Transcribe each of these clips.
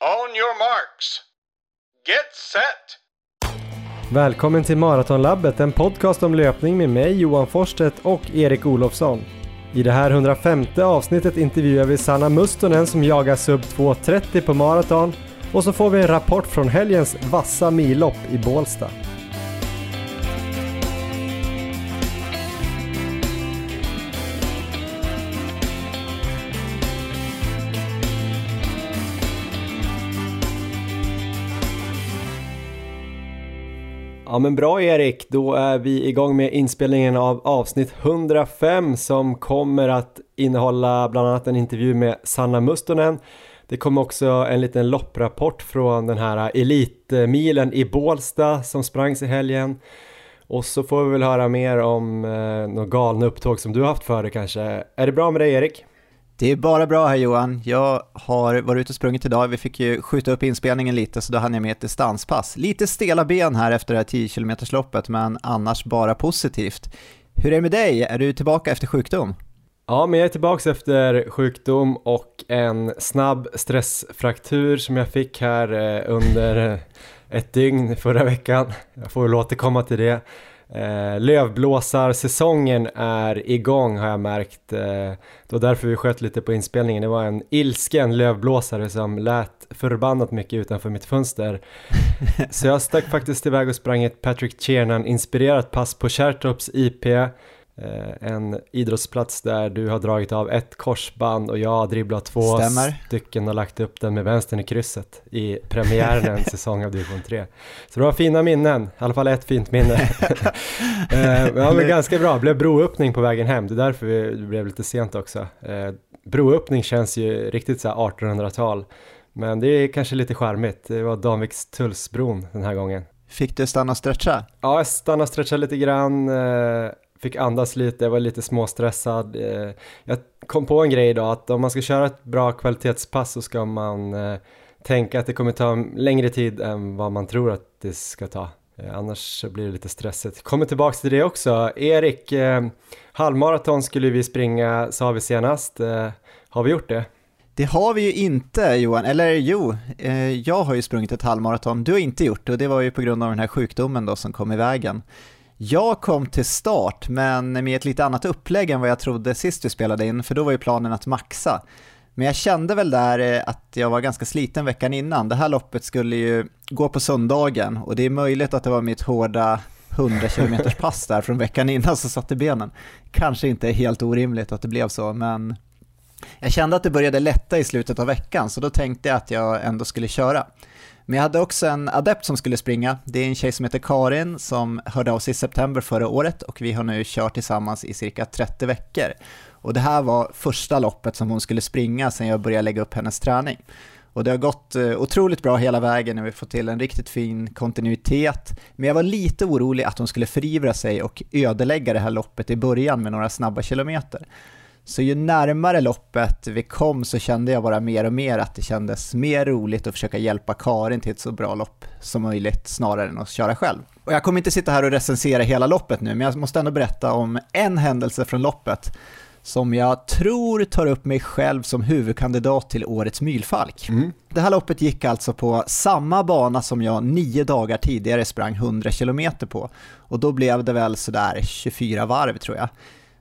On your marks. Get set! Välkommen till Maratonlabbet, en podcast om löpning med mig Johan Forsstedt och Erik Olofsson. I det här 105 avsnittet intervjuar vi Sanna Mustonen som jagar sub 2.30 på maraton och så får vi en rapport från helgens vassa millopp i Bålsta. Ja men bra Erik, då är vi igång med inspelningen av avsnitt 105 som kommer att innehålla bland annat en intervju med Sanna Mustonen. Det kommer också en liten lopprapport från den här elitmilen i Bålsta som sprangs i helgen. Och så får vi väl höra mer om eh, några galna upptåg som du har haft för dig kanske. Är det bra med dig Erik? Det är bara bra här Johan. Jag har varit ute och sprungit idag. Vi fick ju skjuta upp inspelningen lite så då hann jag med ett distanspass. Lite stela ben här efter det här 10 km loppet men annars bara positivt. Hur är det med dig? Är du tillbaka efter sjukdom? Ja, men jag är tillbaka efter sjukdom och en snabb stressfraktur som jag fick här eh, under eh, ett dygn förra veckan. Jag får väl återkomma till det. Eh, lövblåsarsäsongen är igång har jag märkt. Eh, det var därför vi sköt lite på inspelningen. Det var en ilsken lövblåsare som lät förbannat mycket utanför mitt fönster. Så jag stack faktiskt iväg och sprang ett Patrick Tiernan inspirerat pass på Kärrtorps IP. Eh, en idrottsplats där du har dragit av ett korsband och jag har dribblat två Stämmer. stycken och lagt upp den med vänstern i krysset i premiären en säsong av division 3. Så det var fina minnen, i alla fall ett fint minne. eh, ja men ganska bra, det blev broöppning på vägen hem, det är därför det blev lite sent också. Eh, broöppning känns ju riktigt så 1800-tal, men det är kanske lite charmigt. Det var Danvikstullsbron den här gången. Fick du stanna och stretcha? Ja, jag stannade och stretchade lite grann. Fick andas lite, jag var lite småstressad. Eh, jag kom på en grej idag att om man ska köra ett bra kvalitetspass så ska man eh, tänka att det kommer ta längre tid än vad man tror att det ska ta. Eh, annars blir det lite stressigt. Kommer tillbaka till det också. Erik, halvmaraton skulle vi springa sa vi senast. Har vi gjort det? Det har vi ju inte Johan, eller jo, jag har ju sprungit ett halvmaraton, du har inte gjort det och det var ju på grund av den här sjukdomen då som kom i vägen. Jag kom till start, men med ett lite annat upplägg än vad jag trodde sist vi spelade in, för då var ju planen att maxa. Men jag kände väl där eh, att jag var ganska sliten veckan innan. Det här loppet skulle ju gå på söndagen och det är möjligt att det var mitt hårda 100 km pass där från veckan innan som satte benen. Kanske inte helt orimligt att det blev så, men jag kände att det började lätta i slutet av veckan, så då tänkte jag att jag ändå skulle köra. Men jag hade också en adept som skulle springa. Det är en tjej som heter Karin som hörde av sig i september förra året och vi har nu kört tillsammans i cirka 30 veckor. Och det här var första loppet som hon skulle springa sen jag började lägga upp hennes träning. Och det har gått eh, otroligt bra hela vägen och vi har fått till en riktigt fin kontinuitet. Men jag var lite orolig att hon skulle förivra sig och ödelägga det här loppet i början med några snabba kilometer. Så ju närmare loppet vi kom så kände jag bara mer och mer att det kändes mer roligt att försöka hjälpa Karin till ett så bra lopp som möjligt snarare än att köra själv. Och jag kommer inte sitta här och recensera hela loppet nu, men jag måste ändå berätta om en händelse från loppet som jag tror tar upp mig själv som huvudkandidat till årets mylfalk. Mm. Det här loppet gick alltså på samma bana som jag nio dagar tidigare sprang 100 km på och då blev det väl sådär 24 varv tror jag.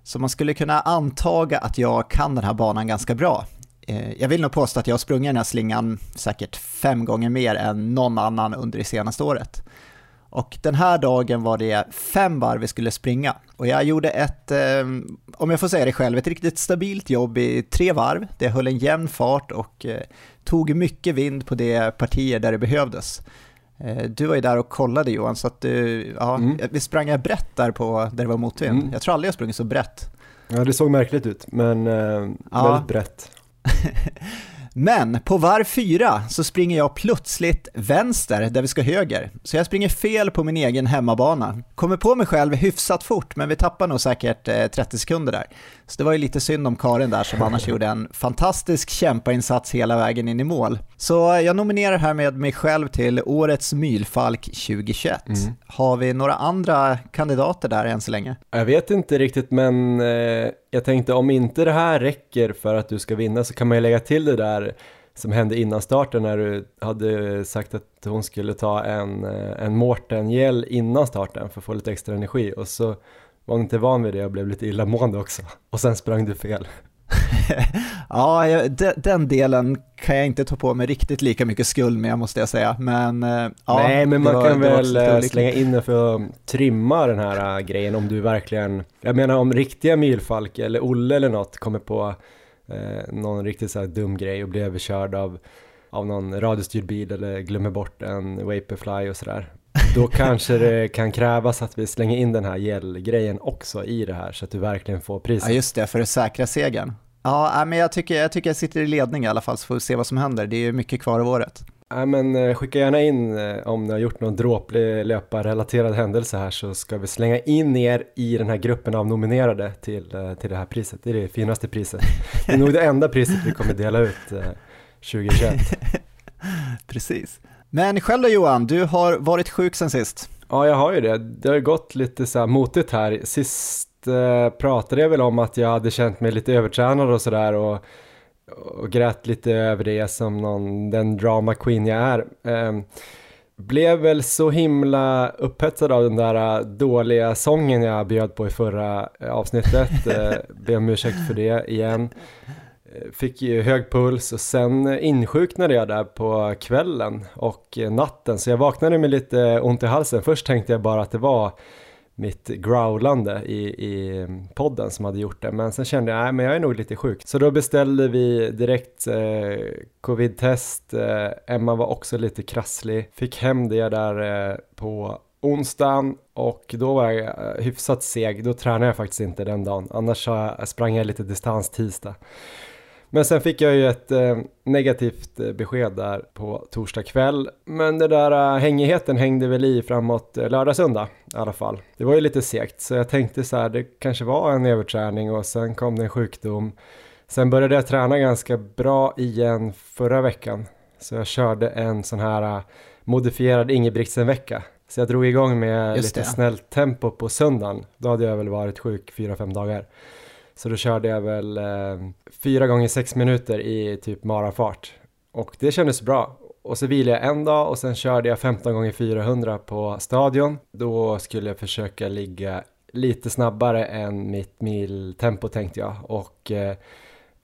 Så man skulle kunna antaga att jag kan den här banan ganska bra. Eh, jag vill nog påstå att jag har sprungit den här slingan säkert fem gånger mer än någon annan under det senaste året. Och den här dagen var det fem varv vi skulle springa. Och jag gjorde ett, eh, om jag får säga det själv, ett riktigt stabilt jobb i tre varv. Det höll en jämn fart och eh, tog mycket vind på de partier där det behövdes. Eh, du var ju där och kollade Johan, så att du, ja, mm. vi sprang jag brett där på där det var motvind. Mm. Jag tror aldrig jag sprungit så brett. Ja, det såg märkligt ut, men eh, ja. väldigt brett. Men på varv fyra så springer jag plötsligt vänster där vi ska höger. Så jag springer fel på min egen hemmabana. Kommer på mig själv hyfsat fort, men vi tappar nog säkert 30 eh, sekunder där. Så det var ju lite synd om Karin där som annars gjorde en fantastisk kämpainsats hela vägen in i mål. Så jag nominerar här med mig själv till Årets Mylfalk 2021. Mm. Har vi några andra kandidater där än så länge? Jag vet inte riktigt, men eh, jag tänkte om inte det här räcker för att du ska vinna så kan man ju lägga till det där som hände innan starten när du hade sagt att hon skulle ta en, eh, en Mårten-gel innan starten för att få lite extra energi och så var hon inte van vid det och blev lite illamående också och sen sprang du fel. ja, den delen kan jag inte ta på mig riktigt lika mycket skuld med måste jag säga. Men, eh, ja, Nej, men man var, kan väl eh, slänga in det för att trimma den här grejen om du verkligen, jag menar om riktiga Myrfalk eller Olle eller något kommer på eh, någon riktigt så dum grej och blir överkörd av, av någon radiostyrd bil eller glömmer bort en Vaporfly och sådär. Då kanske det kan krävas att vi slänger in den här gel-grejen också i det här så att du verkligen får priset. Ja just det, för att säkra segern. Ja, men jag tycker, jag tycker jag sitter i ledning i alla fall så får vi se vad som händer. Det är ju mycket kvar av året. Ja, men eh, skicka gärna in eh, om ni har gjort någon dråplig löparrelaterad händelse här så ska vi slänga in er i den här gruppen av nominerade till, eh, till det här priset. Det är det finaste priset. Det är nog det enda priset vi kommer dela ut 2021. Precis. Men själv då Johan, du har varit sjuk sen sist. Ja, jag har ju det. Det har gått lite så här motigt här. Sist eh, pratade jag väl om att jag hade känt mig lite övertränad och sådär och och grät lite över det som någon, den drama queen jag är. Eh, blev väl så himla upphetsad av den där eh, dåliga sången jag bjöd på i förra eh, avsnittet. eh, Be om ursäkt för det igen. Eh, fick ju hög puls och sen insjuknade jag där på kvällen och natten så jag vaknade med lite ont i halsen. Först tänkte jag bara att det var mitt growlande i, i podden som hade gjort det. Men sen kände jag, nej men jag är nog lite sjuk. Så då beställde vi direkt eh, covid-test. Eh, Emma var också lite krasslig. Fick hem det där eh, på onsdagen och då var jag eh, hyfsat seg. Då tränade jag faktiskt inte den dagen. Annars sprang jag lite distans tisdag. Men sen fick jag ju ett eh, negativt eh, besked där på torsdag kväll. Men det där eh, hängigheten hängde väl i framåt eh, lördag söndag i alla fall. Det var ju lite segt så jag tänkte så här det kanske var en överträning och sen kom det en sjukdom. Sen började jag träna ganska bra igen förra veckan. Så jag körde en sån här uh, modifierad Ingebrigtsen-vecka. Så jag drog igång med Just lite det. snällt tempo på söndagen. Då hade jag väl varit sjuk 4-5 dagar. Så då körde jag väl eh, fyra gånger sex minuter i typ marafart. Och det kändes bra. Och så vilade jag en dag och sen körde jag 15 gånger 400 på stadion. Då skulle jag försöka ligga lite snabbare än mitt miltempo tänkte jag. Och eh,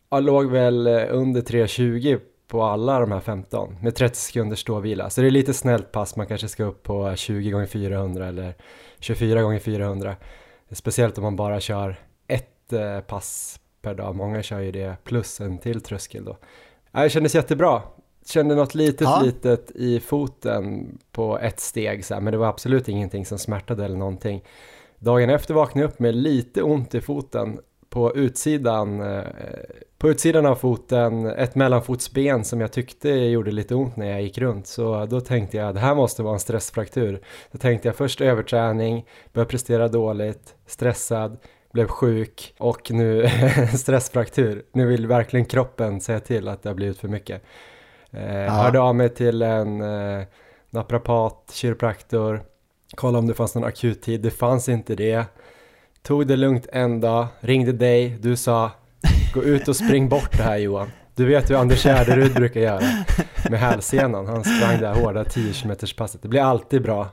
jag låg väl under 3.20 på alla de här 15 med 30 sekunders ståvila. Så det är lite snällt pass, man kanske ska upp på 20 gånger 400 eller 24 gånger 400. Speciellt om man bara kör Eh, pass per dag. Många kör ju det plus en till tröskel då. Det kändes jättebra. Kände något litet, ja. litet i foten på ett steg så här, men det var absolut ingenting som smärtade eller någonting. Dagen efter vaknade jag upp med lite ont i foten på utsidan, eh, på utsidan av foten, ett mellanfotsben som jag tyckte gjorde lite ont när jag gick runt. Så då tänkte jag, det här måste vara en stressfraktur. Då tänkte jag först överträning, började prestera dåligt, stressad, blev sjuk och nu stressfraktur. Nu vill verkligen kroppen säga till att det har blivit för mycket. Eh, ja. Hörde av mig till en eh, naprapat, kiropraktor, kollade om det fanns någon akuttid. Det fanns inte det. Tog det lugnt en dag, ringde dig, du sa gå ut och spring bort det här Johan. Du vet hur Anders Gärderud brukar göra med hälsenan. Han sprang det här hårda 10 km passet. Det blir alltid bra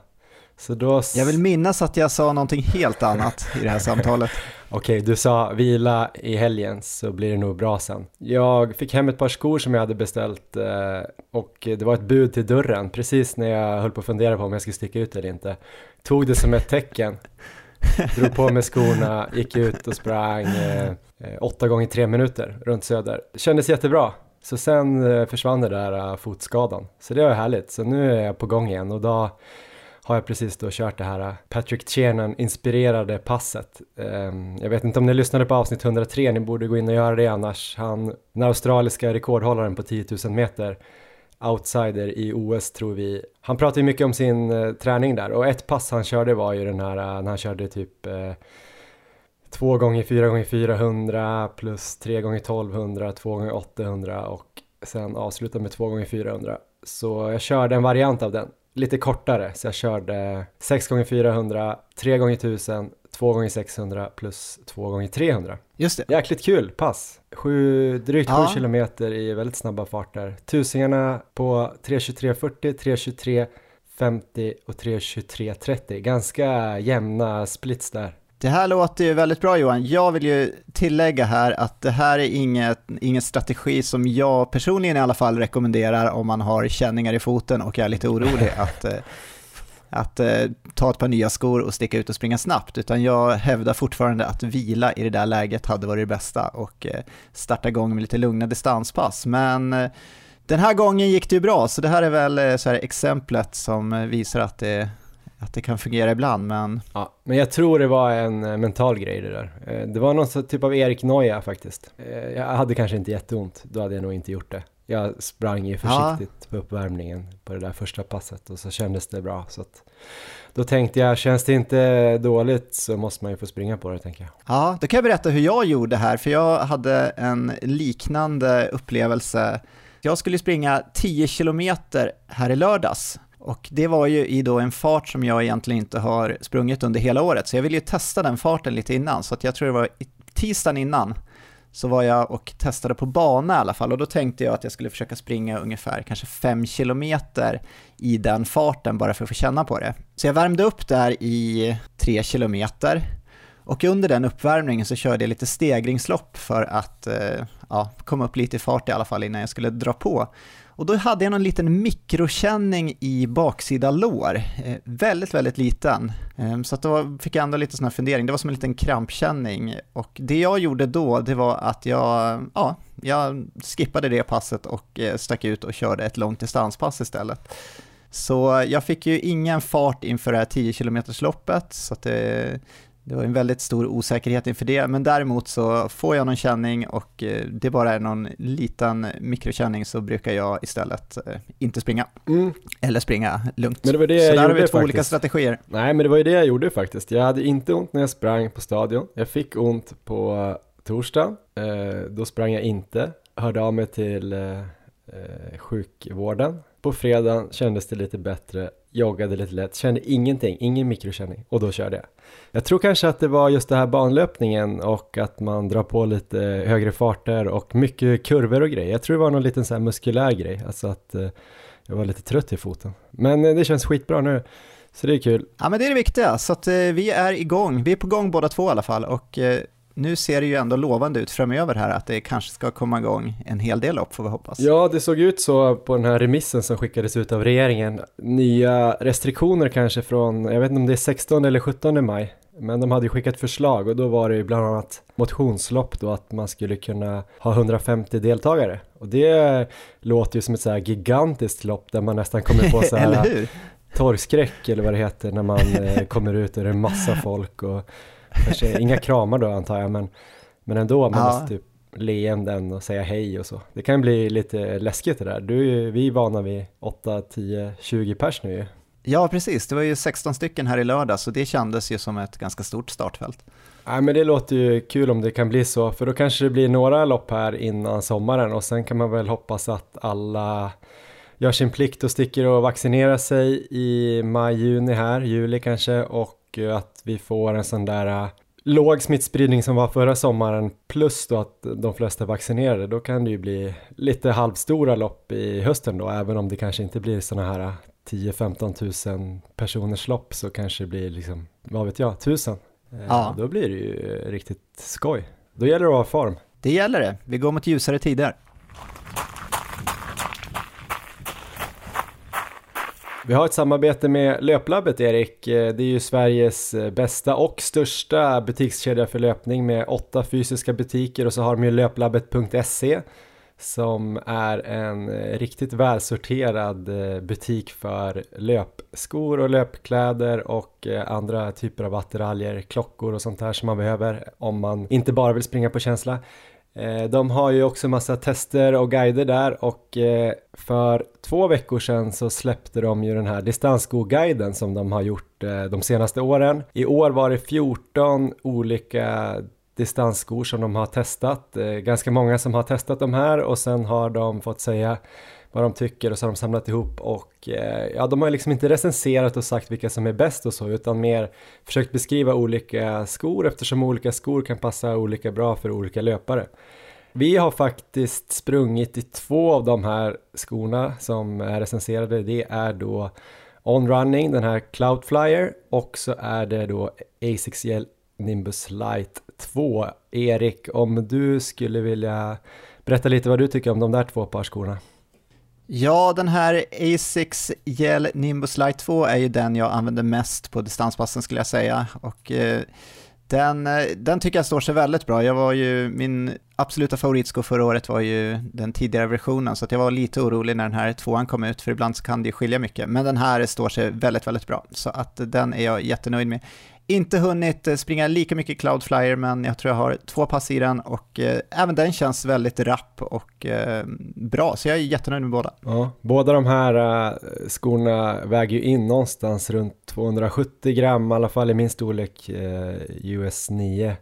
så då... Jag vill minnas att jag sa någonting helt annat i det här samtalet. Okej, okay, du sa vila i helgen så blir det nog bra sen. Jag fick hem ett par skor som jag hade beställt eh, och det var ett bud till dörren precis när jag höll på att fundera på om jag skulle sticka ut eller inte. Tog det som ett tecken, drog på mig skorna, gick ut och sprang eh, åtta gånger tre minuter runt Söder. Kändes jättebra. Så sen eh, försvann det där fotskadan. Så det var härligt. Så nu är jag på gång igen och då har jag precis då kört det här Patrick Tiernan inspirerade passet. Ehm, jag vet inte om ni lyssnade på avsnitt 103, ni borde gå in och göra det annars. Han, den australiska rekordhållaren på 10 000 meter, outsider i OS tror vi. Han pratar ju mycket om sin eh, träning där och ett pass han körde var ju den här eh, när han körde typ eh, 2 gånger 4 gånger 400 plus 3 gånger 1200, 2 gånger 800 och sen avsluta med 2 gånger 400. Så jag körde en variant av den lite kortare så jag körde 6 x 400, 3 x 1000, 2 x 600 plus 2 x 300. Just det. Jäkligt kul pass. Sju, drygt 7 Ja. kilometer i väldigt snabba farter. Tusingarna på 3.23.40, 3.23.50 och 3.23.30. Ganska jämna splits där. Det här låter ju väldigt bra Johan. Jag vill ju tillägga här att det här är inget, ingen strategi som jag personligen i alla fall rekommenderar om man har känningar i foten och är lite orolig att, eh, att eh, ta ett par nya skor och sticka ut och springa snabbt. Utan jag hävdar fortfarande att vila i det där läget hade varit det bästa och eh, starta igång med lite lugna distanspass. Men den här gången gick det ju bra, så det här är väl så här exemplet som visar att det, att det kan fungera ibland. Men Ja, men jag tror det var en eh, mental grej det där. Eh, Det var någon typ av Erik Noja faktiskt. Eh, Jag hade kanske inte jätteont, då hade jag nog inte gjort det. Jag sprang ju Ja. försiktigt på uppvärmningen på det där första passet och så kändes det bra. Så att då tänkte jag, känns det inte dåligt så måste man ju få springa på det tänker jag. Ja, då kan jag berätta hur jag gjorde här, för jag hade en liknande upplevelse. Jag skulle springa 10 kilometer här i lördags och det var ju i då en fart som jag egentligen inte har sprungit under hela året, så jag ville ju testa den farten lite innan, så att jag tror det var tisdagen innan så var jag och testade på bana i alla fall och då tänkte jag att jag skulle försöka springa ungefär kanske 5 kilometer i den farten bara för att få känna på det. Så jag värmde upp där i 3 kilometer och under den uppvärmningen så körde jag lite stegringslopp för att eh, ja, komma upp lite i fart i alla fall innan jag skulle dra på. Och då hade jag någon liten mikrokänning i baksida lår, eh, väldigt, väldigt liten. Eh, så att då fick jag ändå lite sån här fundering, det var som en liten krampkänning. Och det jag gjorde då, det var att jag, ja, jag skippade det passet och eh, stack ut och körde ett långt distanspass istället. Så jag fick ju ingen fart inför det här 10 km loppet så att det, det var en väldigt stor osäkerhet inför det, men däremot så får jag någon känning och eh, det bara är någon liten mikrokänning så brukar jag istället eh, inte springa, eller springa lugnt. Men det var det så där har vi två olika strategier. Nej, men det var ju det jag gjorde faktiskt. Jag hade inte ont när jag sprang på stadion. Jag fick ont på torsdagen. Eh, då sprang jag inte. Hörde av mig till sjukvården. På fredagen kändes det lite bättre. Joggade lite lätt. Kände ingenting, ingen mikrokänning. Och då körde jag. Jag tror kanske att det var just det här banlöpningen och att man drar på lite högre farter och mycket kurvor och grejer. Jag tror det var någon liten så här muskulär grej. Alltså att eh, jag var lite trött i foten. Men eh, det känns skitbra nu. Så det är kul. Ja men det är det viktiga, så att eh, vi är igång. Vi är på gång båda två i alla fall och eh, nu ser det ju ändå lovande ut framöver här att det kanske ska komma igång en hel del lopp får vi hoppas. Ja, det såg ut så på den här remissen som skickades ut av regeringen. Nya restriktioner kanske från, jag vet inte om det är 16 eller 17 maj. Men de hade skickat förslag och då var det ju bland annat motionslopp då att man skulle kunna ha 150 deltagare. Och det låter ju som ett så här gigantiskt lopp där man nästan kommer få så Eller här hur? torgskräck eller vad det heter när man eh, kommer ut och det är massa folk och kanske inga kramar då antar jag men, men ändå man Ja. måste typ leenden och säga hej och så. Det kan bli lite läskigt det där. Du, vi är vana vid 8, 10, 20 pers nu ju. Ja precis, det var ju 16 stycken här i lördag så det kändes ju som ett ganska stort startfält. Nej men det låter ju kul om det kan bli så för då kanske det blir några lopp här innan sommaren och sen kan man väl hoppas att alla gör sin plikt och sticker och vaccinerar sig i maj, juni här, juli kanske och eh, att vi får en sån där eh, låg smittspridning som var förra sommaren plus då att de flesta är vaccinerade då kan det ju bli lite halvstora lopp i hösten då även om det kanske inte blir såna här 10-15 tusen personers lopp så kanske det blir liksom, vad vet jag, tusen. Eh, Ja. Då blir det ju eh, riktigt skoj. Då gäller det att i form. Det gäller det, vi går mot ljusare tider. Vi har ett samarbete med Löplabbet Erik. Eh, det är ju Sveriges eh, bästa och största butikskedja för löpning med åtta fysiska butiker och så har de ju löplabbet.se som är en eh, riktigt välsorterad butik för löpskor och löpkläder och andra typer av attiraljer, klockor och sånt här som man behöver om man inte bara vill springa på känsla. Eh, de har ju också massa tester och guider där och eh, för två veckor sedan så släppte de ju den här distansskoguiden som de har gjort eh, de senaste åren. I år var det 14 olika distansskor som de har testat. Ganska många som har testat de här och sen har de fått säga vad de tycker och så har de samlat ihop och eh, ja, de har liksom inte recenserat och sagt vilka som är bäst och så utan mer försökt beskriva olika skor eftersom olika skor kan passa olika bra för olika löpare. Vi har faktiskt sprungit i två av de här skorna som är recenserade. Det är då On Running, den här Cloudflyer och så är det då Asics Gel Nimbus Light 2. Erik, om du skulle vilja berätta lite vad du tycker om de där två par skorna. Ja, den här Asics Gel Nimbus Light 2 är ju den jag använder mest på distanspassen skulle jag säga. Och eh, den, eh, den tycker jag står sig väldigt bra. Jag var ju, min absoluta favoritsko förra året var ju den tidigare versionen, så att jag var lite orolig när den här tvåan kom ut, för ibland så kan det ju skilja mycket. Men den här står sig väldigt, väldigt bra, så att den är jag jättenöjd med. Inte hunnit eh, springa lika mycket Cloudflyer, men jag tror jag har två pass i den och eh, även den känns väldigt rapp och eh, bra, så jag är jättenöjd med båda. Ja, båda de här eh, skorna väger ju in någonstans runt 270 gram, i alla fall i min storlek eh, US 9.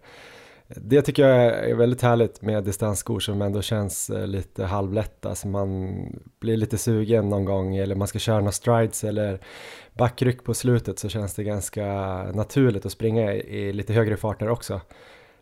Det tycker jag är väldigt härligt med distansskor som ändå känns eh, lite halvlätta, så man blir lite sugen någon gång eller man ska köra några strides eller backryck på slutet så känns det ganska naturligt att springa i lite högre farter också.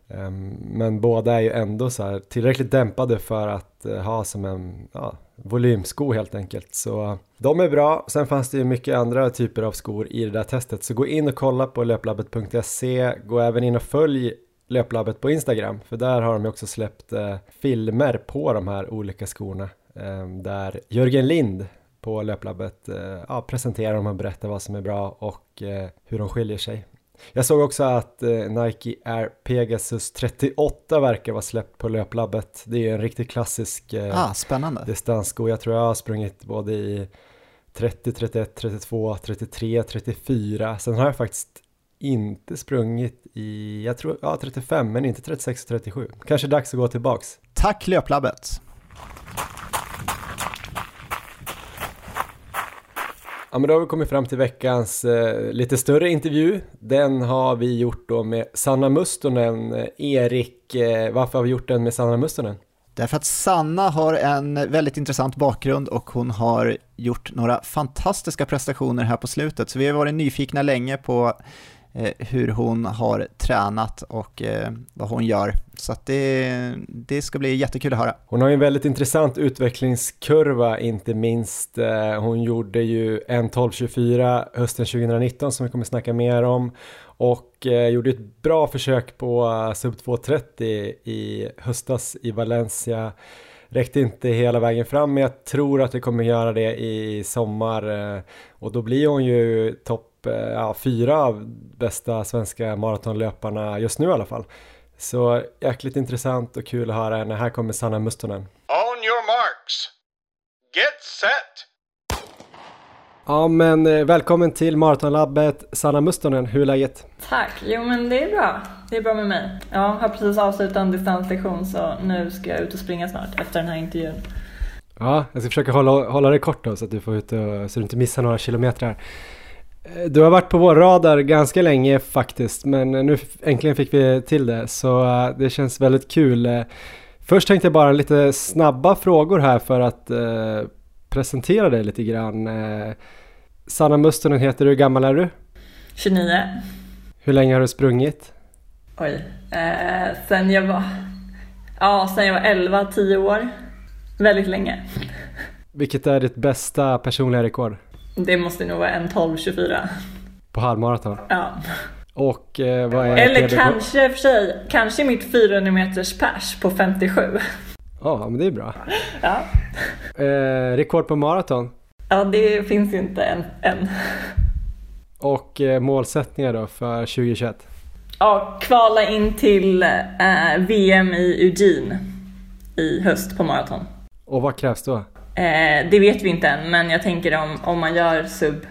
Ehm, men båda är ju ändå så här tillräckligt dämpade för att eh, ha som en ja, volymsko helt enkelt. Så de är bra. Sen fanns det ju mycket andra typer av skor i det där testet. Så gå in och kolla på löplabbet.se. Gå även in och följ Löplabbet på Instagram. För där har de ju också släppt eh, filmer på de här olika skorna. Eh, där Jörgen Lind på Löplabbet eh, ja, presenterar dem och berättar vad som är bra och eh, hur de skiljer sig. Jag såg också att eh, Nike Air Pegasus 38 verkar vara släppt på löplabbet. Det är ju en riktigt klassisk eh, ah, spännande. distanssko. Jag tror jag har sprungit både i 30, 31, 32, 33, 34. Sen har jag faktiskt inte sprungit i, jag tror, ja 35 men inte 36 och 37. Kanske dags att gå tillbaks. Tack Löplabbet! Ja men då har vi kommit fram till veckans eh, lite större intervju. Den har vi gjort då med Sanna Mustonen. Erik, eh, varför har vi gjort den med Sanna Mustonen? Därför att Sanna har en väldigt intressant bakgrund och hon har gjort några fantastiska prestationer här på slutet. Så vi har varit nyfikna länge på Eh, hur hon har tränat och eh, vad hon gör. Så det, det ska bli jättekul att höra. Hon har ju en väldigt intressant utvecklingskurva, inte minst. Eh, hon gjorde ju en 12.24 hösten 2019 som vi kommer snacka mer om och gjorde ett bra försök på sub 2.30 i höstas i Valencia räckte inte hela vägen fram men jag tror att det kommer göra det i sommar och då blir hon ju topp ja, fyra av bästa svenska maratonlöparna just nu i alla fall. Så jäkligt intressant och kul att höra henne. Här kommer Sanna Mustonen. On your marks. Get set! Ja men eh, välkommen till Maratonlabbet Sanna Mustonen, hur är läget? Tack, jo men det är bra. Det är bra med mig. Jag har precis avslutat en distanslektion så nu ska jag ut och springa snart efter den här intervjun. Ja, jag ska försöka hålla, hålla det kort då så att du får ut och, så du inte missar några kilometrar. Eh, du har varit på vår radar ganska länge faktiskt, men nu äntligen fick vi till det, så eh, det känns väldigt kul. Eh, först tänkte jag bara lite snabba frågor här för att eh, presentera dig lite grann. Eh, Sanna Mustonen heter du, hur gammal är du? 29. Hur länge har du sprungit? Oj, eh, sen jag var, ja sen jag var 11, 10 år. Väldigt länge. Vilket är ditt bästa personliga rekord? Det måste nog vara en 12.24. På halvmaraton? Ja. Och eh, vad är Eller kanske för sig, kanske mitt 400 meters pers på 57. Ja, men det är bra. Ja. Eh, rekord på maraton? Ja, det finns ju inte än. än. Och eh, målsättningar då för 2021? Ja, kvala in till eh, VM i Eugene i höst på maraton. Och vad krävs då? Eh, det vet vi inte än, men jag tänker om, om man gör sub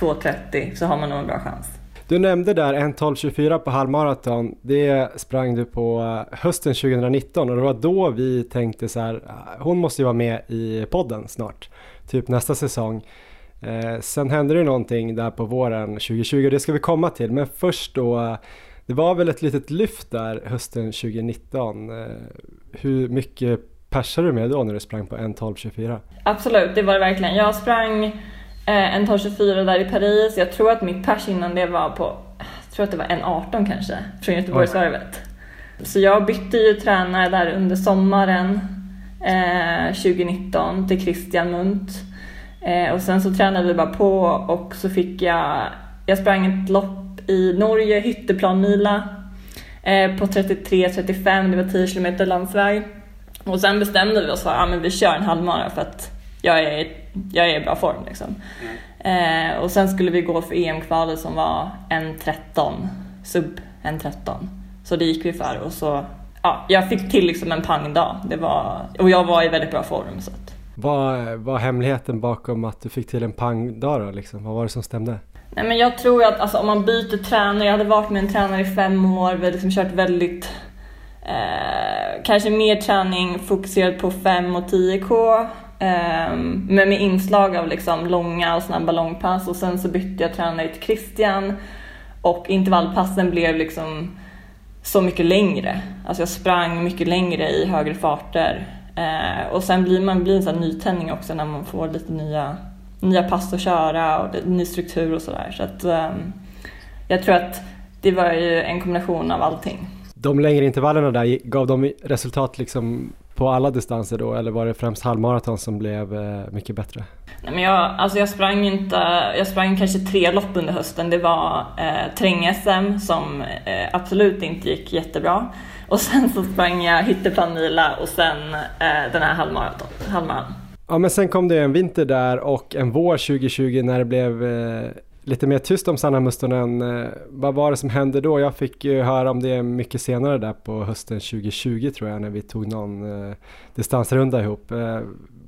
2.30 så har man nog en bra chans. Du nämnde där 1.12.24 på halvmaraton. Det sprang du på eh, hösten 2019 och det var då vi tänkte så här, ah, hon måste ju vara med i podden snart, typ nästa säsong. Eh, sen hände det någonting där på våren 2020 och det ska vi komma till, men först då, det var väl ett litet lyft där hösten 2019. Eh, hur mycket persade du med då när du sprang på 1.12.24? Absolut, det var det verkligen. Jag sprang eh, en 12.24 där i Paris. Jag tror att mitt pers innan det var på, jag tror att det var en 18 kanske, från Göteborgsvarvet. Så jag bytte ju tränare där under sommaren eh, 2019 till Christian Munt. Eh, och sen så tränade vi bara på och så fick jag, jag sprang ett lopp i Norge, Hytteplanmila eh, på 33-35, det var 10 km landsväg. Och sen bestämde vi oss för att ja, vi kör en halvmara för att jag är, jag är i bra form. Liksom. Mm. Eh, och sen skulle vi gå för EM-kvalet som var en 13, sub en 13. Så det gick vi för och så, ja, jag fick till liksom en pangdag. Det var, och jag var i väldigt bra form. Så att. Vad var hemligheten bakom att du fick till en pangdag då? Liksom? Vad var det som stämde? Nej, men jag tror att alltså, om man byter tränare, jag hade varit med en tränare i fem år, vi hade liksom kört väldigt eh, kanske mer träning fokuserad på 5 och 10K. Eh, men med inslag av liksom långa och snabba långpass och sen så bytte jag tränare till Christian och intervallpassen blev liksom så mycket längre. Alltså jag sprang mycket längre i högre farter. Eh, och sen blir man blir en sån här nytändning också när man får lite nya, nya pass att köra och ny struktur och sådär. Så att eh, jag tror att det var ju en kombination av allting. De längre intervallerna där, gav de resultat liksom på alla distanser då eller var det främst halvmaraton som blev eh, mycket bättre? Nej, men jag, alltså jag sprang inte, jag sprang kanske tre lopp under hösten. Det var eh, träng-SM som eh, absolut inte gick jättebra. Och sen så sprang jag Hytteplanmila och sen eh, den här halvmaraton. halvmaraton. Ja men sen kom det en vinter där och en vår 2020 när det blev eh, lite mer tyst om Sanna Mustonen. Eh, vad var det som hände då? Jag fick ju höra om det mycket senare där på hösten 2020 tror jag när vi tog någon eh, distansrunda ihop. Eh,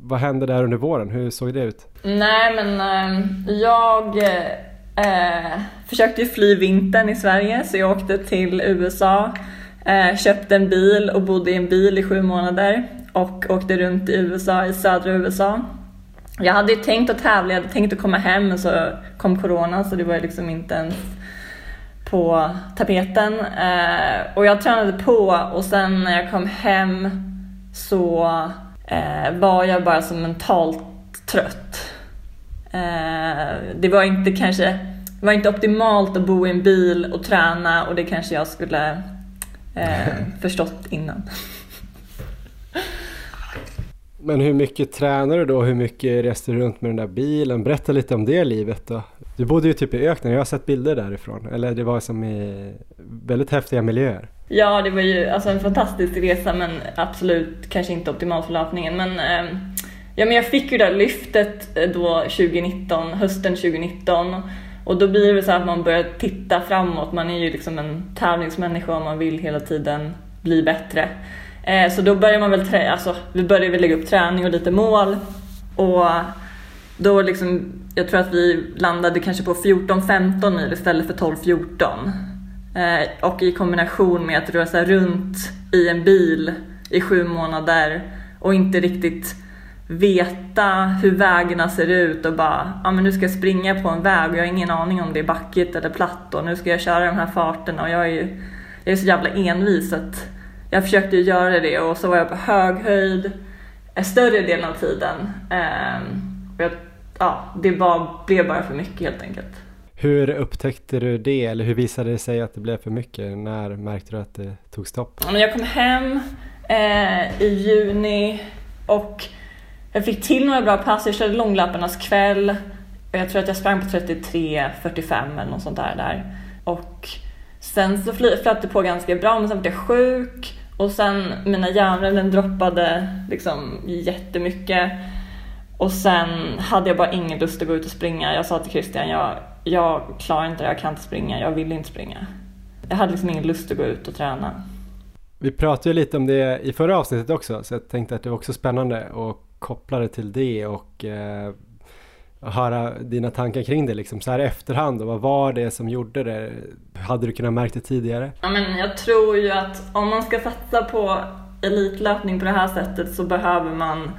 vad hände där under våren? Hur såg det ut? Nej men jag eh, försökte ju fly vintern i Sverige så jag åkte till USA, eh, köpte en bil och bodde i en bil i sju månader och åkte runt i USA, i södra USA. Jag hade ju tänkt att tävla, jag hade tänkt att komma hem men så kom corona så det var liksom inte ens på tapeten. Eh, och jag tränade på och sen när jag kom hem så eh, var jag bara så mentalt trött. Eh, det var inte kanske det var inte optimalt att bo i en bil och träna och det kanske jag skulle eh, förstått innan. Men hur mycket tränar du då? Hur mycket reste du runt med den där bilen? Berätta lite om det livet då. Du bodde ju typ i öknen, jag har sett bilder därifrån. Eller det var som i väldigt häftiga miljöer. Ja, det var ju alltså en fantastisk resa men absolut kanske inte optimalt för löpningen. Men, eh, ja, men jag fick ju det där lyftet eh, då 2019, hösten 2019. Och då blir det så att man börjar titta framåt. Man är ju liksom en tävlingsmänniska och man vill hela tiden bli bättre. Eh, så då börjar man väl trä, alltså, vi började väl lägga upp träning och lite mål. Och då liksom, jag tror att vi landade kanske på 14-15 mil istället för 12-14. Eh, och i kombination med att röra sig runt i en bil i sju månader och inte riktigt veta hur vägarna ser ut och bara, ja men nu ska jag springa på en väg och jag har ingen aning om det är backigt eller platt och nu ska jag köra de här farterna och jag är ju jag är så jävla envis att jag försökte göra det och så var jag på hög höjd större delen av tiden. Um, och jag, ja, det bara, blev bara för mycket helt enkelt. Hur upptäckte du det eller hur visade det sig att det blev för mycket? När märkte du att det tog stopp? Jag kom hem eh, i juni och jag fick till några bra pass. Jag körde långlöparnas kväll. Jag tror att jag sprang på 33.45 eller något sånt där. där. Och sen så flöt det på ganska bra men sen blev jag sjuk och sen mina järnrällen droppade liksom jättemycket. Och sen hade jag bara ingen lust att gå ut och springa. Jag sa till Christian, jag, jag klarar inte det, jag kan inte springa, jag vill inte springa. Jag hade liksom ingen lust att gå ut och träna. Vi pratade ju lite om det i förra avsnittet också, så jag tänkte att det var också spännande att koppla det till det och eh, höra dina tankar kring det liksom så här i efterhand och vad var det som gjorde det? Hade du kunnat märka det tidigare? Ja, men jag tror ju att om man ska satsa på elitlöpning på det här sättet så behöver man,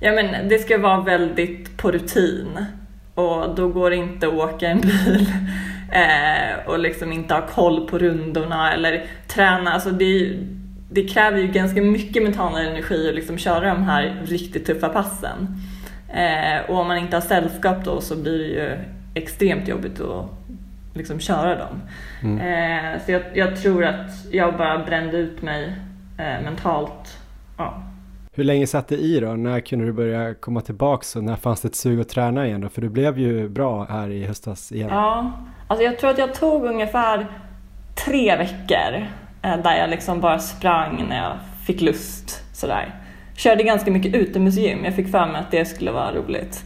ja men det ska vara väldigt på rutin och då går det inte att åka en bil eh, och liksom inte ha koll på rundorna eller träna. Alltså det, det kräver ju ganska mycket mental energi att liksom köra de här riktigt tuffa passen. Eh, och om man inte har sällskap då så blir det ju extremt jobbigt att liksom köra dem. Mm. Eh, så jag, jag, tror att jag bara brände ut mig eh, mentalt. Ja. Hur länge satt det i då? När kunde du börja komma tillbaks och när fanns det ett sug att träna igen då? För du blev ju bra här i höstas igen. Ja, alltså jag tror att jag tog ungefär tre veckor eh, där jag liksom bara sprang när jag fick lust sådär. Körde ganska mycket utomhusgym, jag fick för mig att det skulle vara roligt.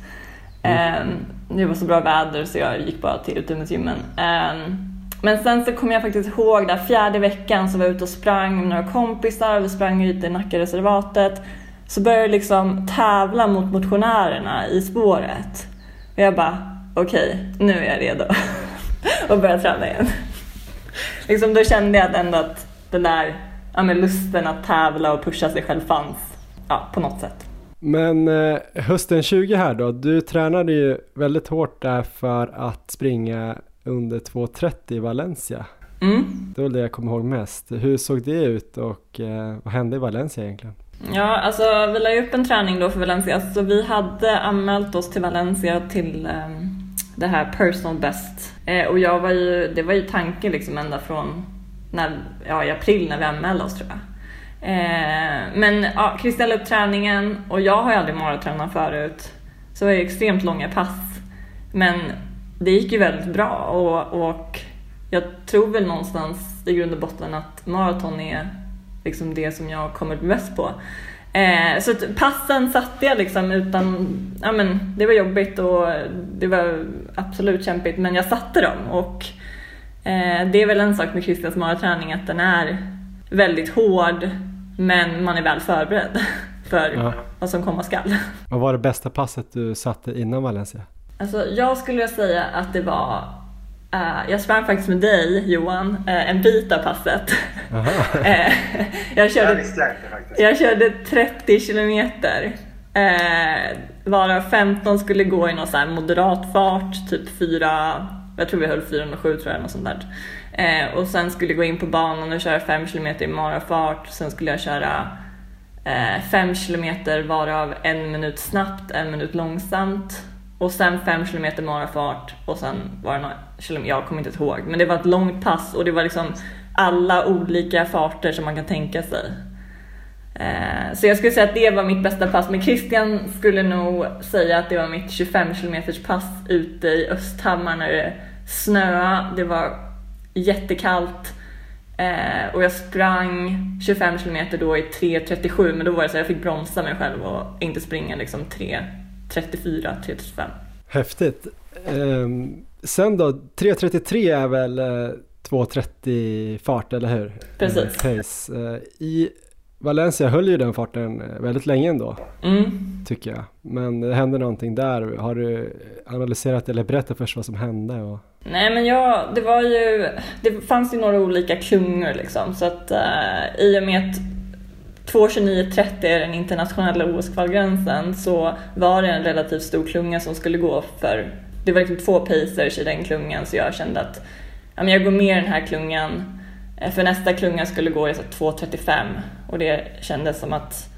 Mm. Um, det var så bra väder så jag gick bara till utomhusgymmen. Um, men sen så kommer jag faktiskt ihåg där fjärde veckan så var jag ute och sprang med några kompisar, vi sprang ut i Nackareservatet. Så började jag liksom tävla mot motionärerna i spåret. Och jag bara, okej, okay, nu är jag redo att börja träna igen. liksom då kände jag ändå att den där ja, lusten att tävla och pusha sig själv fanns ja, på något sätt. Men eh, hösten 20 här då, du tränade ju väldigt hårt där för att springa under 2.30 i Valencia. Mm. Det var det jag kommer ihåg mest. Hur såg det ut och eh, vad hände i Valencia egentligen? Ja, alltså vi la ju upp en träning då för Valencia, så vi hade anmält oss till Valencia till eh, det här personal best. Eh, och jag var ju, det var ju tanken liksom ända från när, ja, i april när vi anmälde oss tror jag. Eh, men ja, Christian la upp träningen och jag har ju aldrig maratränat förut. Så det var ju extremt långa pass. Men det gick ju väldigt bra och, och jag tror väl någonstans i grund och botten att maraton är liksom det som jag kommer bäst på. Eh, så passen satte jag liksom utan, ja men det var jobbigt och det var absolut kämpigt men jag satte dem och eh, det är väl en sak med Christians maraträning att den är väldigt hård men man är väl förberedd för ja. vad som komma skall. Vad var det bästa passet du satte innan Valencia? Alltså, jag skulle säga att det var Uh, jag sprang faktiskt med dig Johan, uh, en bit av passet. uh, jag, körde, jag körde 30 kilometer. varav 15 skulle gå i någon så moderat fart, typ 4, jag tror vi höll 407 tror jag, något sånt där. Eh, och sen skulle jag gå in på banan och köra 5 km i marafart. Sen skulle jag köra eh, 5 km varav en minut snabbt, en minut långsamt och sen 5 km marafart och sen var det några kilometer, jag kommer inte ihåg, men det var ett långt pass och det var liksom alla olika farter som man kan tänka sig. Eh, så jag skulle säga att det var mitt bästa pass, men Christian skulle nog säga att det var mitt 25 km pass ute i Östhammar när det snöade. Det var jättekallt eh, och jag sprang 25 km då i 3.37 men då var det så att jag fick bromsa mig själv och inte springa liksom 3 34, 35. Häftigt. Um, sen då, 3.33 är väl eh, 2.30 fart, eller hur? Precis. Pace. Uh, I Valencia höll ju den farten eh, väldigt länge ändå, mm. tycker jag. Men det hände någonting där. Har du analyserat eller berättat först vad som hände? Och... Nej men jag, det var ju, det fanns ju några olika klungor liksom. Så att uh, i och med att 2.29.30 är den internationella OS-kvalgränsen så var det en relativt stor klunga som skulle gå för, det var liksom två pacers i den klungan så jag kände att ja, men jag går med i den här klungan eh, för nästa klunga skulle gå i 2.35 och det kändes som att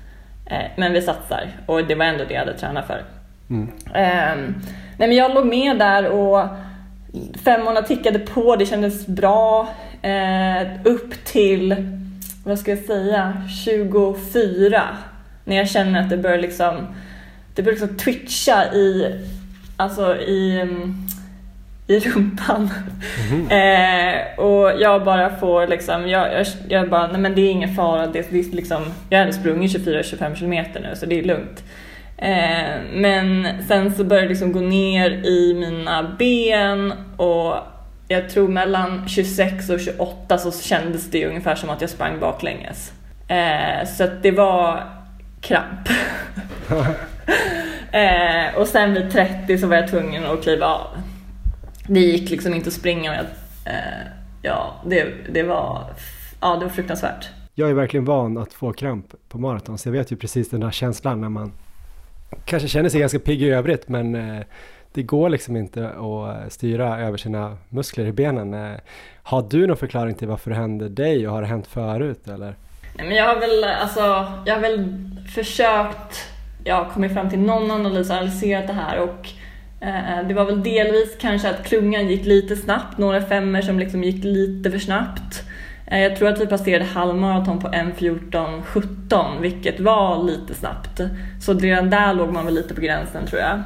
eh, men vi satsar och det var ändå det jag hade tränat för. Mm. Um, nej men jag låg med där och femmorna tickade på, det kändes bra. Uh, upp till vad ska jag säga, 24. När jag känner att det börjar liksom, det börjar liksom twitcha i, alltså i, i rumpan. Mm. eh, och jag bara får liksom, jag, jag, jag, bara, nej men det är ingen fara, det, det är liksom, jag hade sprungit 24-25 kilometer nu så det är lugnt. Eh, men sen så börjar det liksom gå ner i mina ben och jag tror mellan 26 och 28 så kändes det ungefär som att jag sprang baklänges. Eh, så det var kramp. eh, och sen vid 30 så var jag tvungen att kliva av. Det gick liksom inte att springa och jag, eh, ja, det, det, var, ja, det var fruktansvärt. Jag är verkligen van att få kramp på maraton så jag vet ju precis den här känslan när man kanske känner sig ganska pigg i övrigt men eh, det går liksom inte att eh, styra över sina muskler i benen. Eh, har du någon förklaring till varför det händer dig och har det hänt förut eller? Nej, men jag har väl, alltså, jag har väl försökt, jag har kommit fram till någon analys och analyserat det här och eh, det var väl delvis kanske att klungan gick lite snabbt, några femmer som liksom gick lite för snabbt. Eh, jag tror att vi passerade halvmaraton på 1.14.17 vilket var lite snabbt. Så redan där låg man väl lite på gränsen tror jag.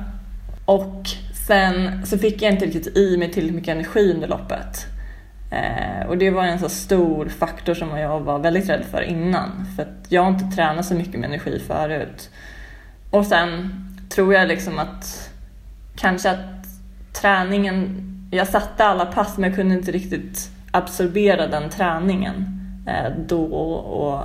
Och sen så fick jag inte riktigt i mig tillräckligt mycket energi under loppet. Eh, och det var en så stor faktor som jag var väldigt rädd för innan. För att jag har inte tränat så mycket med energi förut. Och sen tror jag liksom att kanske att träningen, jag satte alla pass men jag kunde inte riktigt absorbera den träningen eh, då och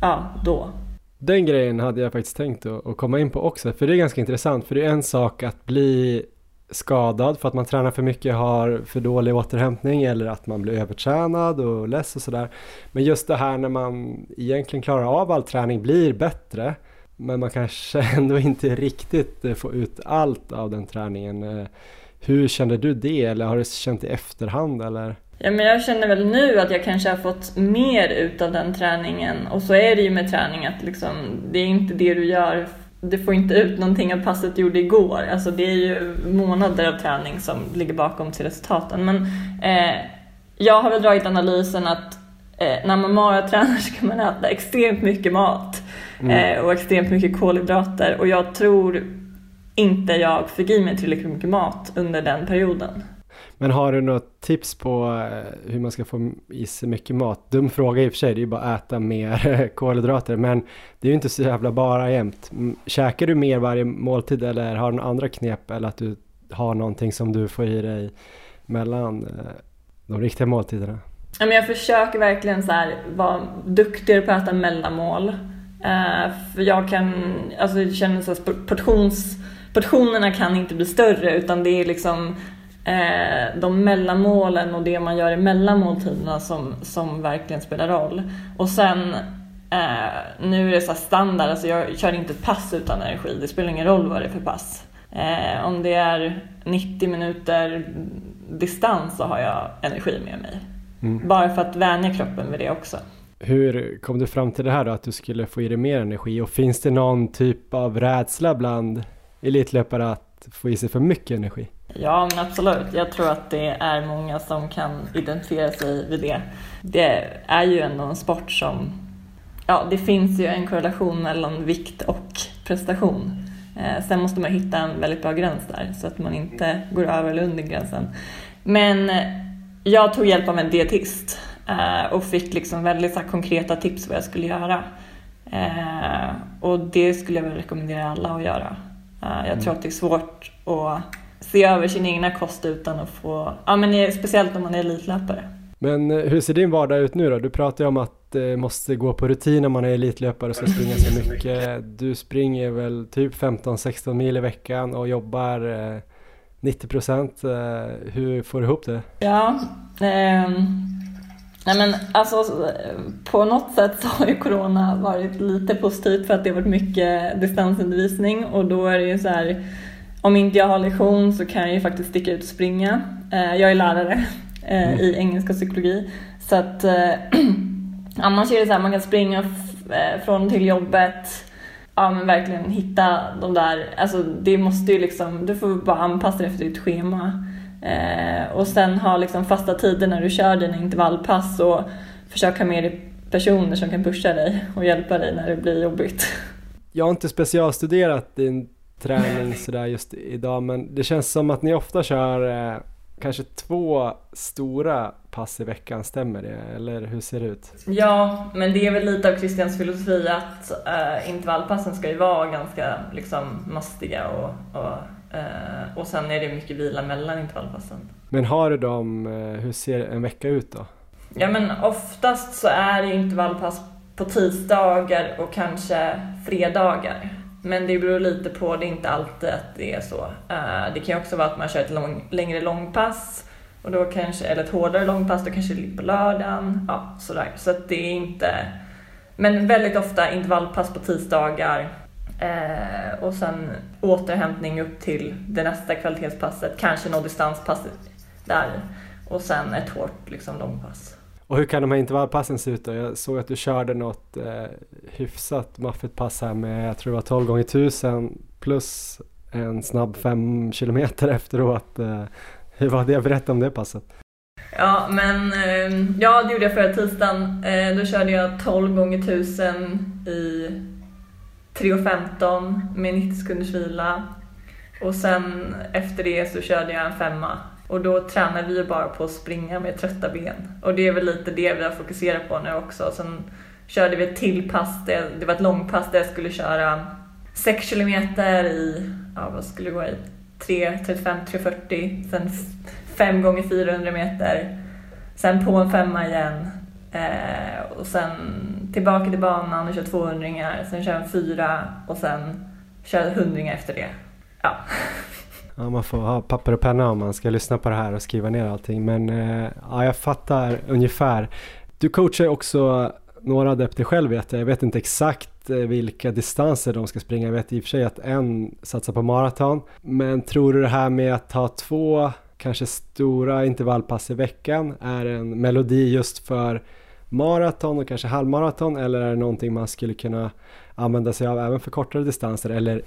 ja, då. Den grejen hade jag faktiskt tänkt att komma in på också, för det är ganska intressant, för det är en sak att bli skadad för att man tränar för mycket, har för dålig återhämtning eller att man blir övertränad och less och sådär. Men just det här när man egentligen klarar av all träning blir bättre men man kanske ändå inte riktigt får ut allt av den träningen. Eh, hur kände du det eller har du känt i efterhand eller? Ja, men jag känner väl nu att jag kanske har fått mer ut av den träningen och så är det ju med träning att liksom, det är inte det du gör du får inte ut någonting av passet du gjorde igår. Alltså det är ju månader av träning som ligger bakom till resultaten. Men eh, jag har väl dragit analysen att eh, när man maratränar så kan man äta extremt mycket mat mm. eh, och extremt mycket kolhydrater och jag tror inte jag fick i mig tillräckligt mycket mat under den perioden. Men har du något tips på eh, hur man ska få i sig mycket mat? Dum fråga i och för sig, det är ju bara att äta mer kolhydrater, men det är ju inte så jävla bara jämt. Mm, käkar du mer varje måltid eller har du några andra knep eller att du har någonting som du får i dig mellan eh, de riktiga måltiderna? Jag försöker verkligen så här, vara duktigare på att äta mellanmål. Eh, för jag kan, alltså jag känner så portions, portionerna kan inte bli större utan det är liksom eh, de mellanmålen och det man gör i mellanmåltiderna som, som verkligen spelar roll. Och sen eh, nu är det så standard, alltså jag kör inte ett pass utan energi. Det spelar ingen roll vad det är för pass. Eh, om det är 90 minuter distans så har jag energi med mig. Mm. Bara för att vänja kroppen vid det också. Hur kom du fram till det här då, att du skulle få i dig mer energi? Och finns det någon typ av rädsla bland elitlöpare att få i sig för mycket energi? Ja, men absolut. Jag tror att det är många som kan identifiera sig vid det. Det är ju ändå en sport som... Ja, det finns ju en korrelation mellan vikt och prestation. Eh, sen måste man hitta en väldigt bra gräns där så att man inte går över eller under gränsen. Men jag tog hjälp av en dietist eh, och fick liksom väldigt så konkreta tips vad jag skulle göra. Eh, och det skulle jag väl rekommendera alla att göra. Eh, jag tror mm. att det är svårt att se över sin egna kost utan att få, ja men speciellt om man är elitlöpare. Men eh, hur ser din vardag ut nu då? Du pratar ju om att det måste gå på rutin när man är elitlöpare och ska springa så mycket. Du springer väl typ 15-16 mil i veckan och jobbar 90 eh, procent. Eh, hur får du ihop det? Ja, eh, nej men alltså på något sätt så har ju corona varit lite positivt för att det har varit mycket distansundervisning och då är det ju så här om inte jag har lektion så kan jag ju faktiskt sticka ut och springa. Eh, jag är lärare eh, mm. i engelska och psykologi. Så att eh, annars är det så här, man kan springa från till jobbet. Ja men verkligen hitta de där, alltså det måste ju liksom, du får bara anpassa dig efter ditt schema. och sen ha liksom fasta tider när du kör dina intervallpass och försöka med dig personer som kan pusha dig och hjälpa dig när det blir jobbigt. Jag har inte specialstuderat din träning sådär just idag men det känns som att ni ofta kör eh, kanske två stora pass i veckan, stämmer det? Eller hur ser det ut? Ja, men det är väl lite av Christians filosofi att eh, intervallpassen ska ju vara ganska liksom mastiga och, och, eh, och sen är det mycket vila mellan intervallpassen. Men har du dem, eh, hur ser en vecka ut då? Ja men oftast så är det intervallpass på tisdagar och kanske fredagar. Men det beror lite på, det är inte alltid att det är så. Eh, det kan ju också vara att man kör ett lång, längre långpass och då kanske, eller ett hårdare långpass, då kanske det ligger på lördagen. Ja, sådär. Så att det är inte... Men väldigt ofta intervallpass på tisdagar eh, och sen återhämtning upp till det nästa kvalitetspasset, kanske något distanspass där och sen ett hårt liksom, långpass. Och hur kan de här intervallpassen se ut då? Jag såg att du körde något eh, hyfsat maffigt pass här med, jag tror det var 12 gånger 1000 plus en snabb 5 kilometer efteråt. Eh, hur var det? Berätta om det passet. Ja, men eh, ja, det gjorde jag förra tisdagen. Eh, då körde jag 12 gånger 1000 i 3.15 med 90 sekunders vila. Och sen efter det så körde jag en femma. Och då tränar vi ju bara på att springa med trötta ben. Och det är väl lite det vi har fokuserat på nu också. Sen körde vi ett till pass, det, var ett långpass där jag skulle köra 6 kilometer i, ja vad skulle det gå i, 3, 35, 3.40. Sen 5 gånger 400 meter. Sen på en femma igen. Eh, och sen tillbaka till banan och kör 200 sen kör en fyra och sen kör 100 efter det. Ja. Ja, man får ha papper och penna om man ska lyssna på det här och skriva ner allting. Men eh, ja, jag fattar ungefär. Du coachar också några adepter själv vet jag. Jag vet inte exakt eh, vilka distanser de ska springa. Jag vet i och för sig att en satsar på maraton. Men tror du det här med att ha två kanske stora intervallpass i veckan är en melodi just för maraton och kanske halvmaraton eller är det någonting man skulle kunna använda sig av även för kortare distanser eller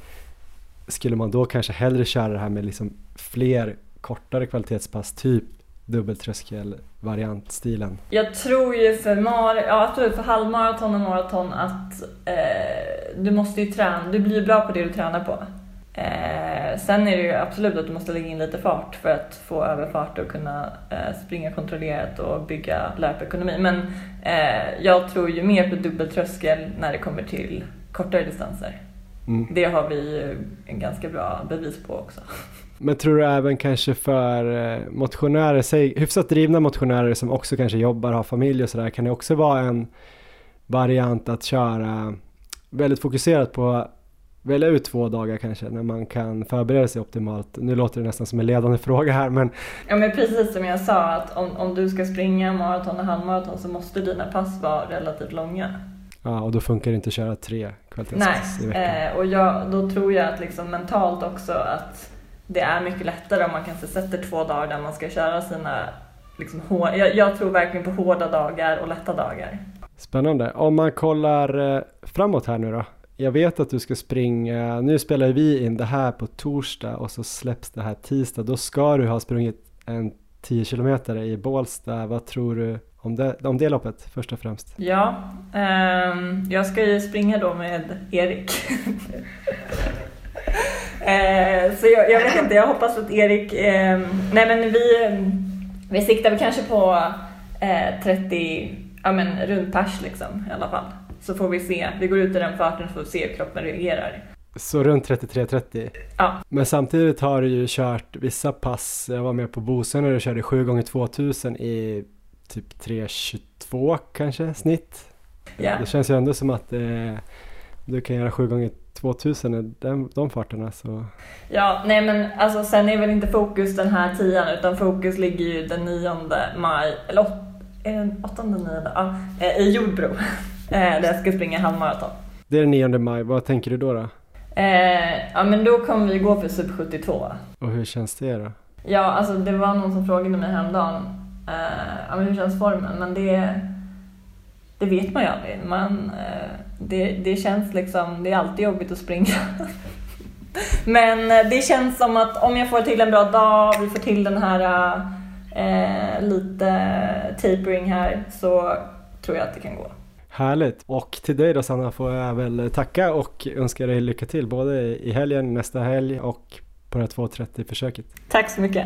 skulle man då kanske hellre köra det här med liksom fler kortare kvalitetspass, typ dubbeltröskelvariantstilen? Jag tror ju för, mar ja, absolut, för halvmaraton och maraton att eh, du måste ju träna, du blir ju bra på det du tränar på. Eh, sen är det ju absolut att du måste lägga in lite fart för att få överfart och kunna eh, springa kontrollerat och bygga löpekonomi. Men eh, jag tror ju mer på dubbeltröskel när det kommer till kortare distanser. Mm. Det har vi en ganska bra bevis på också. Men tror du även kanske för eh, motionärer, säg hyfsat drivna motionärer som också kanske jobbar, har familj och sådär, kan det också vara en variant att köra väldigt fokuserat på välja ut två dagar kanske när man kan förbereda sig optimalt. Nu låter det nästan som en ledande fråga här men... Ja men precis som jag sa att om, om du ska springa maraton och halvmaraton så måste dina pass vara relativt långa. Ja, och då funkar det inte att köra tre kvalitetspass i veckan. Nej, eh, och jag, då tror jag att liksom mentalt också att det är mycket lättare om man kanske sätter två dagar där man ska köra sina liksom, hår, jag, jag tror verkligen på hårda dagar och lätta dagar. Spännande. Om man kollar eh, framåt här nu då. Jag vet att du ska springa, nu spelar vi in det här på torsdag och så släpps det här tisdag. Då ska du ha sprungit en 10 kilometer i Bålsta. Vad tror du om det, om det loppet först och främst? Ja, um, jag ska ju springa då med Erik. uh, så jag, jag, vet inte, jag hoppas att Erik... Um, nej men vi, vi siktar väl kanske på uh, 30, ja men runt pers liksom i alla fall. Så får vi se, vi går ut i den farten och får se hur kroppen reagerar. Så runt 33-30? Ja. Men samtidigt har du ju kört vissa pass, jag var med på Bosön när du körde 7 gånger 2000 i typ 3.22 kanske snitt. Yeah. Det känns ju ändå som att eh, du kan göra 7 gånger 2000 i den, de farterna så... Ja, nej men alltså sen är väl inte fokus den här tian utan fokus ligger ju den 9 maj, eller åt, är den 8 9? Ja, eh, i Jordbro. Eh, där jag ska springa halvmaraton. Det är den 9 maj, vad tänker du då? då? Eh, ja men då kommer vi gå för sub 72. Och hur känns det då? Ja, alltså det var någon som frågade mig häromdagen ja, men hur känns formen? Men det, det vet man ju aldrig. Man, uh, det, det känns liksom, det är alltid jobbigt att springa. men uh, det känns som att om jag får till en bra dag, vi får till den här lite tapering här, så tror jag att det kan gå. Härligt! Och till dig då Sanna får jag väl tacka och önska dig lycka till både i helgen, nästa helg och på det här 2.30 försöket. Tack så mycket!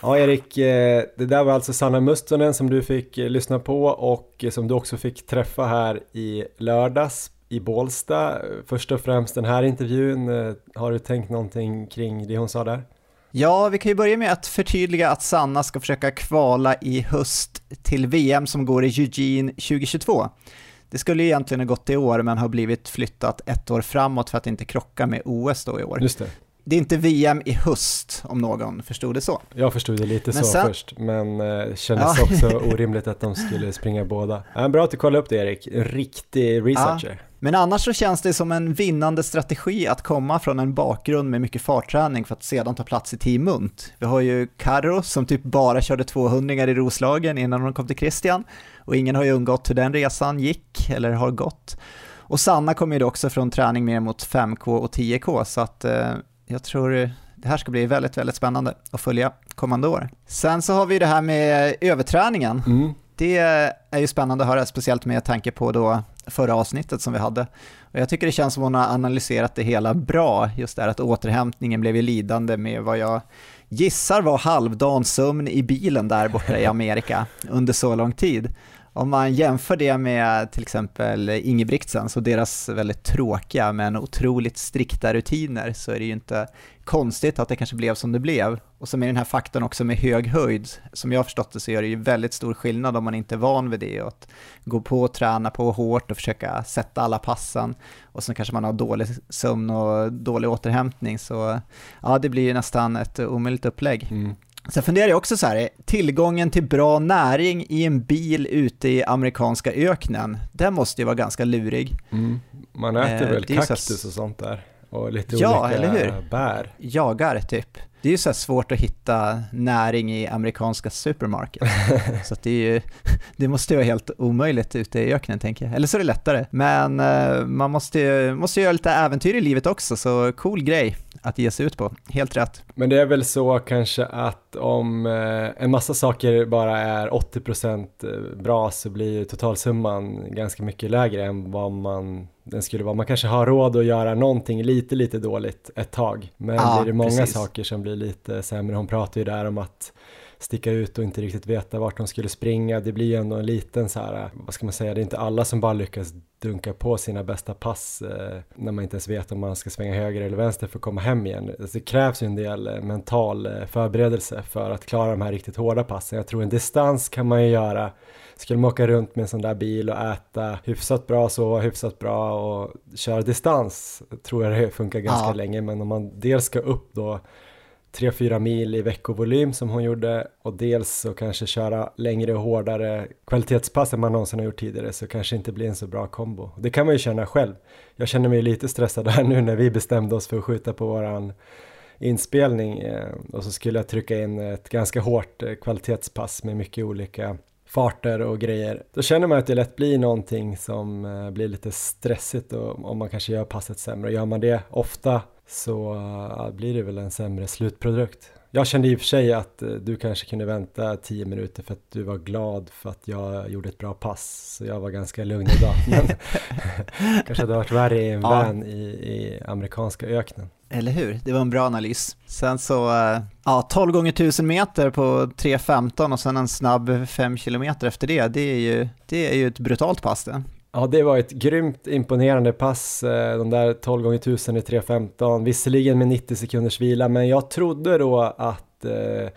Ja Erik, eh, det där var alltså Sanna Mustonen som du fick eh, lyssna på och som du också fick träffa här i lördags i Bålsta. Först och främst den här intervjun, eh, har du tänkt någonting kring det hon sa där? Ja, vi kan ju börja med att förtydliga att Sanna ska försöka kvala i höst till VM som går i Eugene 2022. Det skulle egentligen ha gått i år men har blivit flyttat ett år framåt för att inte krocka med OS då i år. Just det. Det är inte VM i höst om någon förstod det så. Jag förstod det lite Men så sen- först, men eh, kändes Ja. också orimligt att de skulle springa båda. Ja, bra att du kollade upp det Erik, riktig researcher. Men annars så känns det som en vinnande strategi att komma från en bakgrund med mycket fartträning för att sedan ta plats i Team Munt. Vi har ju Carro som typ bara körde 200 i Roslagen innan de kom till Christian och ingen har ju undgått hur den resan gick eller har gått. Och Sanna kommer ju också från träning mer mot 5K och 10K så att eh, jag tror det här ska bli väldigt, väldigt spännande att följa kommande år. Sen så har vi det här med överträningen. Mm. Det är ju spännande att höra, speciellt med tanke på då förra avsnittet som vi hade. Och jag tycker det känns som hon har analyserat det hela bra, just det här att återhämtningen blev ju lidande med vad jag gissar var halvdan sömn i bilen där borta i Amerika under så lång tid. Om man jämför det med till exempel Ingebrigtsens och deras väldigt tråkiga men otroligt strikta rutiner så är det ju inte konstigt att det kanske blev som det blev. Och så med den här faktorn också med hög höjd, som jag har förstått det så gör det ju väldigt stor skillnad om man inte är van vid det och att gå på och träna på hårt och försöka sätta alla passen och så kanske man har dålig sömn och dålig återhämtning så ja, det blir ju nästan ett omöjligt upplägg. Mm. Sen funderar jag också så här, tillgången till bra näring i en bil ute i amerikanska öknen, den måste ju vara ganska lurig. Mm. Man äter Eh, väl ju så- kaktus och sånt där och lite Ja, olika eller hur? bär. Jagar typ. Det är ju så svårt att hitta näring i amerikanska supermarket. så det, är ju, det måste ju vara helt omöjligt ute i öknen tänker jag. Eller så är det lättare. Men eh, man måste ju måste göra lite äventyr i livet också, så cool grej att ge sig ut på. Helt rätt. Men det är väl så kanske att om eh, en massa saker bara är 80% bra så blir totalsumman ganska mycket lägre än vad man den skulle vara. Man kanske har råd att göra någonting lite, lite dåligt ett tag. Men Ja, blir det många precis. saker som blir lite sämre. Hon pratar ju där om att sticka ut och inte riktigt veta vart de skulle springa. Det blir ju ändå en liten så här, vad ska man säga, det är inte alla som bara lyckas dunka på sina bästa pass eh, när man inte ens vet om man ska svänga höger eller vänster för att komma hem igen. Alltså, det krävs ju en del eh, mental eh, förberedelse för att klara de här riktigt hårda passen. Jag tror en distans kan man ju göra skulle man åka runt med en sån där bil och äta hyfsat bra, sova hyfsat bra och köra distans tror jag det funkar ganska Ja. länge. Men om man dels ska upp då 3-4 mil i veckovolym som hon gjorde och dels så kanske köra längre och hårdare kvalitetspass än man någonsin har gjort tidigare så kanske inte blir en så bra kombo. Det kan man ju känna själv. Jag känner mig lite stressad här nu när vi bestämde oss för att skjuta på våran inspelning eh, och så skulle jag trycka in ett ganska hårt eh, kvalitetspass med mycket olika farter och grejer. Då känner man att det lätt blir någonting som eh, blir lite stressigt och om man kanske gör passet sämre. Gör man det ofta så eh, blir det väl en sämre slutprodukt. Jag kände i och för sig att eh, du kanske kunde vänta 10 minuter för att du var glad för att jag gjorde ett bra pass. Så jag var ganska lugn idag. Men kanske hade varit värre i en Ja. van i, i amerikanska öknen. Eller hur? Det var en bra analys. Sen så, eh, ja, 12 gånger 1000 meter på 3.15 och sen en snabb 5 kilometer efter det, det är ju, det är ju ett brutalt pass det. Ja, det var ett grymt imponerande pass, eh, de där 12 gånger 1000 i 3.15, visserligen med 90 sekunders vila, men jag trodde då att eh,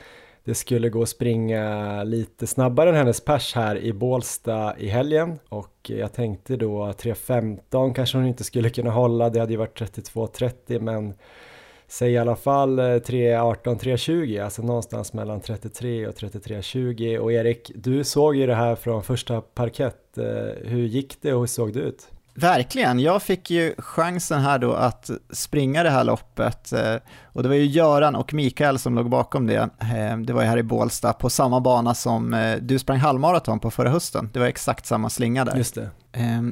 det skulle gå att springa lite snabbare än hennes pers här i Bålsta i helgen. Och jag tänkte då 3.15 kanske hon inte skulle kunna hålla, det hade ju varit 32.30 men säg i alla fall eh, 3.18, 3.20, alltså någonstans mellan 33 och 33.20 och Erik, du såg ju det här från första parkett, eh, hur gick det och hur såg det ut? Verkligen, jag fick ju chansen här då att springa det här loppet eh, och det var ju Göran och Mikael som låg bakom det. Eh, Det var ju här i Bålsta på samma bana som eh, du sprang halvmaraton på förra hösten. Det var exakt samma slinga där. Just det.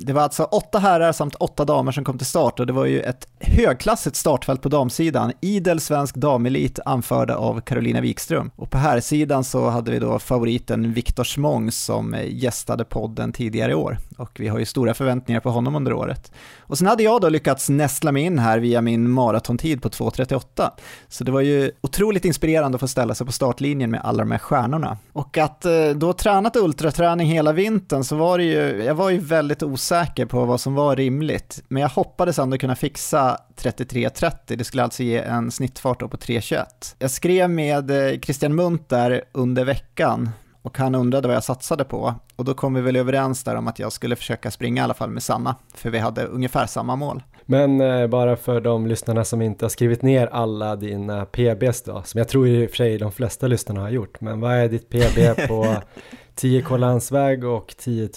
Det var alltså åtta herrar samt åtta damer som kom till start och det var ju ett högklassigt startfält på damsidan. Idel svensk damelit anförda av Carolina Wikström. Och på herrsidan så hade vi då favoriten Viktor Smång som gästade podden tidigare i år. Och vi har ju stora förväntningar på honom under året. Och sen hade jag då lyckats nästla mig in här via min maratontid på 2.38. Så det var ju otroligt inspirerande att få ställa sig på startlinjen med alla de här stjärnorna. Och att eh, då ha tränat ultraträning hela vintern så var det ju, jag var ju väldigt osäker på vad som var rimligt. Men jag hoppades ändå kunna fixa 33.30, det skulle alltså ge en snittfart då på 3.21. Jag skrev med eh, Christian Munt där under veckan och han undrade vad jag satsade på. Och då kom vi väl överens där om att jag skulle försöka springa i alla fall med Sanna, för vi hade ungefär samma mål. Men eh, bara för de lyssnarna som inte har skrivit ner alla dina PBs då, som jag tror i och för sig de flesta lyssnarna har gjort, men vad är ditt PB på 10K landsväg och 10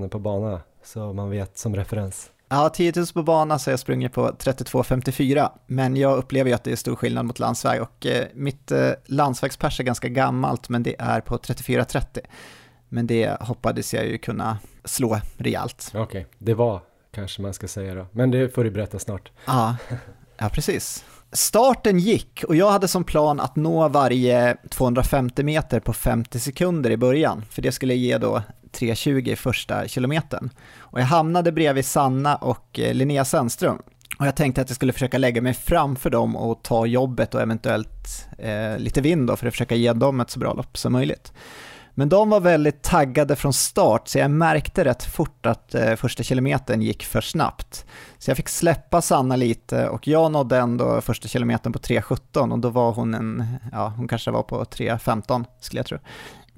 000 på bana? Så man vet som referens. Ja, 10 000 på bana så har jag sprungit på 32.54, men jag upplever ju att det är stor skillnad mot landsväg och eh, mitt eh, landsvägspers är ganska gammalt, men det är på 34.30. Men det hoppades jag ju kunna slå rejält. Okej, okay. det var kanske man ska säga då, men det får du berätta snart. Ja, ja precis. Starten gick och jag hade som plan att nå varje 250 meter på 50 sekunder i början, för det skulle ge då 3.20 första kilometern. Och jag hamnade bredvid Sanna och eh, Linnea Sandström. Och jag tänkte att jag skulle försöka lägga mig framför dem och ta jobbet och eventuellt eh, lite vind då för att försöka ge dem ett så bra lopp som möjligt. Men de var väldigt taggade från start så jag märkte rätt fort att eh, första kilometern gick för snabbt. Så jag fick släppa Sanna lite och jag nådde ändå första kilometern på 3.17 och då var hon en, ja hon kanske var på 3.15 skulle jag tro.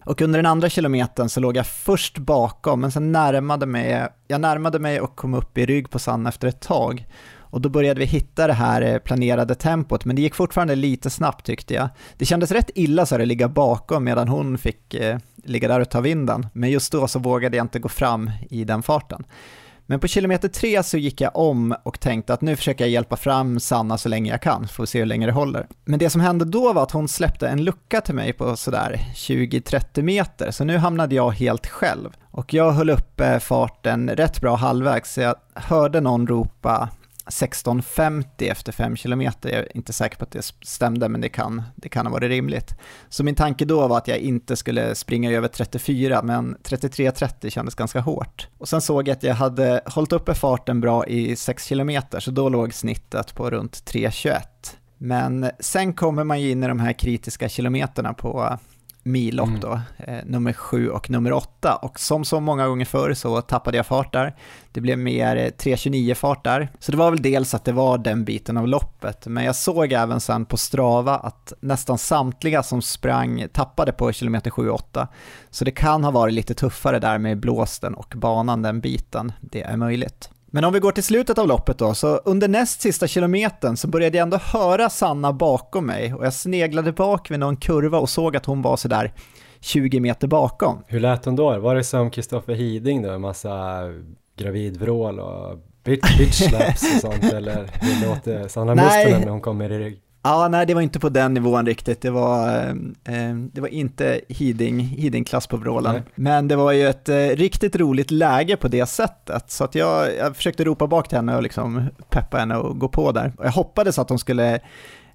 Och under den andra kilometern så låg jag först bakom, men sen närmade mig, jag närmade mig och kom upp i rygg på Sanna efter ett tag. Och då började vi hitta det här eh, planerade tempot, men det gick fortfarande lite snabbt tyckte jag. Det kändes rätt illa så att ligga bakom medan hon fick eh, ligga där och ta vinden, men just då så vågade jag inte gå fram i den farten. Men på kilometer tre så gick jag om och tänkte att nu försöker jag hjälpa fram Sanna så länge jag kan, får se hur länge det håller. Men det som hände då var att hon släppte en lucka till mig på sådär 20-30 meter, så nu hamnade jag helt själv. Och jag höll uppe eh, farten rätt bra halvvägs, så jag hörde någon ropa 16.50 efter 5 km. Jag är inte säker på att det stämde, men det kan, det kan ha varit rimligt. Så min tanke då var att jag inte skulle springa över 34, men 33.30 kändes ganska hårt. Och sen såg jag att jag hade hållit uppe farten bra i 6 km, så då låg snittet på runt 3.21. Men sen kommer man ju in i de här kritiska kilometerna på millopp mm. då, eh, nummer sju och nummer åtta. Och som så många gånger förr så tappade jag fart där. Det blev mer 3.29 eh, fart där. Så det var väl dels att det var den biten av loppet, men jag såg även sen på Strava att nästan samtliga som sprang tappade på kilometer 7 och 8. Så det kan ha varit lite tuffare där med blåsten och banan den biten, det är möjligt. Men om vi går till slutet av loppet då, så under näst sista kilometern så började jag ändå höra Sanna bakom mig och jag sneglade bak vid någon kurva och såg att hon var sådär 20 meter bakom. Hur lät hon då? Var det som Kristoffer Hiding då, en massa gravidvrål och bitch, bitch slaps och sånt eller hur låter Sanna Mustonen när hon kommer i rygg? Ja, nej, det var inte på den nivån riktigt. Det var, eh, det var inte Hiding, Hiding-klass på vrålen. Men det var ju ett eh, riktigt roligt läge på det sättet. Så att jag, jag försökte ropa bak till henne och liksom peppa henne och gå på där. Och jag hoppades att de skulle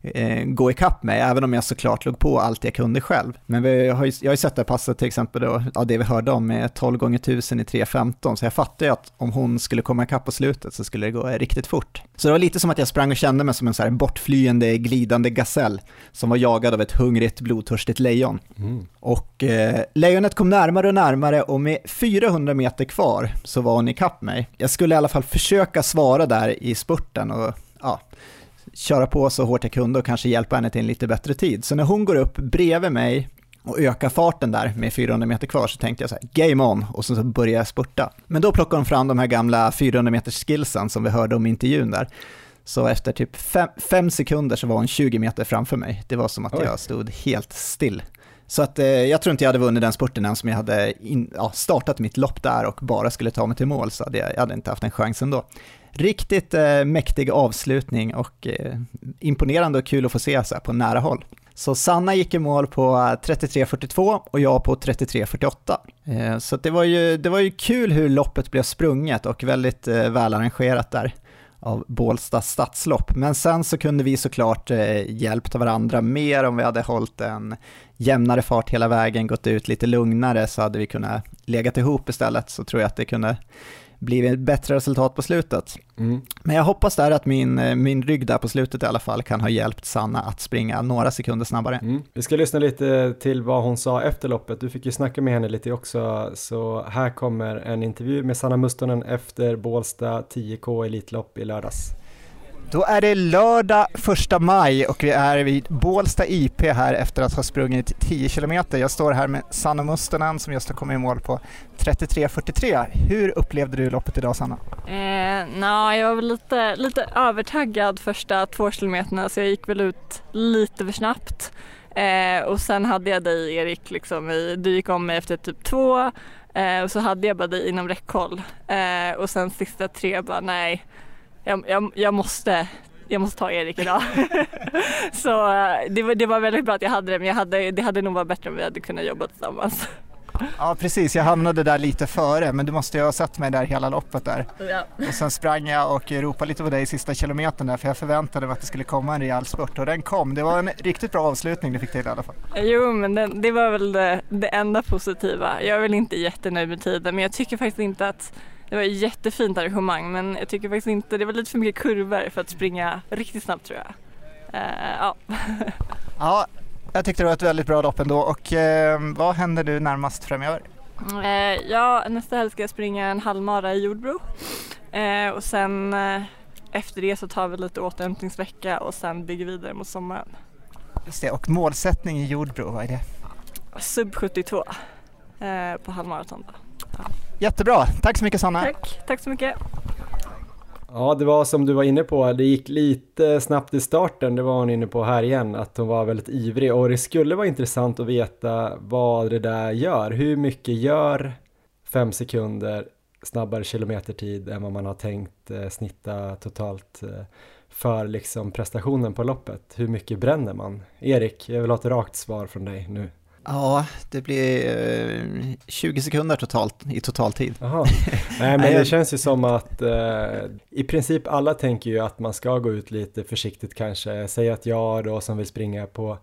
eh, gå ikapp mig, även om jag såklart låg på allt jag kunde själv. Men vi har ju, jag har ju sett det passet till exempel då, ja, det vi hörde om med 12 gånger 1000 i 3.15, så jag fattade ju att om hon skulle komma ikapp på slutet så skulle det gå riktigt fort. Så det var lite som att jag sprang och kände mig som en så här bortflyende, glidande gasell som var jagad av ett hungrigt, blodtörstigt lejon. Mm. Och eh, lejonet kom närmare och närmare och med 400 meter kvar så var hon ikapp mig. Jag skulle i alla fall försöka svara där i spurten och ja, köra på så hårt jag kunde och kanske hjälpa henne till en lite bättre tid. Så när hon går upp bredvid mig och ökar farten där med 400 meter kvar så tänkte jag så här, game on, och så börjar jag spurta. Men då plockar hon fram de här gamla 400 meters skillsen som vi hörde om i intervjun där. Så efter typ fem, fem, sekunder så var hon 20 meter framför mig. Det var som att Oj. jag stod helt still. Så att, eh, jag tror inte jag hade vunnit den spurten än som jag hade in, ja, startat mitt lopp där och bara skulle ta mig till mål, så hade jag, jag hade inte haft en chans ändå. Riktigt eh, mäktig avslutning och eh, imponerande och kul att få se så här på nära håll. Så Sanna gick i mål på eh, 33.42 och jag på 33.48. Eh, så det var, ju, det var ju kul hur loppet blev sprunget och väldigt eh, välarrangerat där av Bålsta stadslopp. Men sen så kunde vi såklart eh, hjälpt varandra mer om vi hade hållit en jämnare fart hela vägen, gått ut lite lugnare så hade vi kunnat legat ihop istället så tror jag att det kunde blivit ett bättre resultat på slutet. Mm. Men jag hoppas där att min, eh, min rygg där på slutet i alla fall kan ha hjälpt Sanna att springa några sekunder snabbare. Mm. Vi ska lyssna lite till vad hon sa efter loppet. Du fick ju snacka med henne lite också, så här kommer en intervju med Sanna Mustonen efter Bålsta 10K Elitlopp i lördags. Då är det lördag första maj och vi är vid Bålsta IP här efter att ha sprungit 10 kilometer. Jag står här med Sanna Mustonen som just har kommit i mål på 33.43. Hur upplevde du loppet idag Sanna? Eh, na, jag var väl lite, lite övertaggad första två kilometerna så jag gick väl ut lite för snabbt. Eh, och sen hade jag dig Erik, liksom, i, du gick om mig efter typ två eh, och så hade jag bara dig inom räckhåll. Eh, och sen sista tre bara nej, jag, jag, jag måste jag måste ta Erik idag. så eh, det var, det var väldigt bra att jag hade det men jag hade, det hade nog varit bättre om vi hade kunnat jobba tillsammans. Ja precis, jag hamnade där lite före men du måste ju ha sett mig där hela loppet där. Ja. Och sen sprang jag och ropade lite på dig i sista kilometern där för jag förväntade mig att det skulle komma en rejäl spurt och den kom. Det var en riktigt bra avslutning du fick till i alla fall. Jo men det, det var väl det, det enda positiva. Jag är väl inte jättenöjd med tiden men jag tycker faktiskt inte att det var ett jättefint arrangemang men jag tycker faktiskt inte, det var lite för mycket kurvor för att springa riktigt snabbt tror jag. Uh, ja. ja, jag tyckte det var ett väldigt bra lopp ändå och eh, vad händer nu närmast framöver? Uh, ja, nästa helg ska jag springa en halvmara i Jordbro uh, och sen efter det så tar vi lite återhämtningsvecka och sen bygger vidare mot sommaren. Just det, och målsättning i Jordbro, vad är det? Sub 72 på halvmaraton. Ja. Jättebra, tack så mycket Sanna. Tack, tack så mycket. Ja, det var som du var inne på, det gick lite snabbt i starten, det var hon inne på här igen, att hon var väldigt ivrig och det skulle vara intressant att veta vad det där gör. Hur mycket gör fem sekunder snabbare kilometertid än vad man har tänkt eh, snitta totalt eh, för liksom prestationen på loppet? Hur mycket bränner man? Erik, jag vill ha ett rakt svar från dig nu. Ja, det blir 20 sekunder totalt i totaltid. Jaha. Nej men det känns ju som att eh, i princip alla tänker ju att man ska gå ut lite försiktigt kanske. Säg att jag då som vill springa på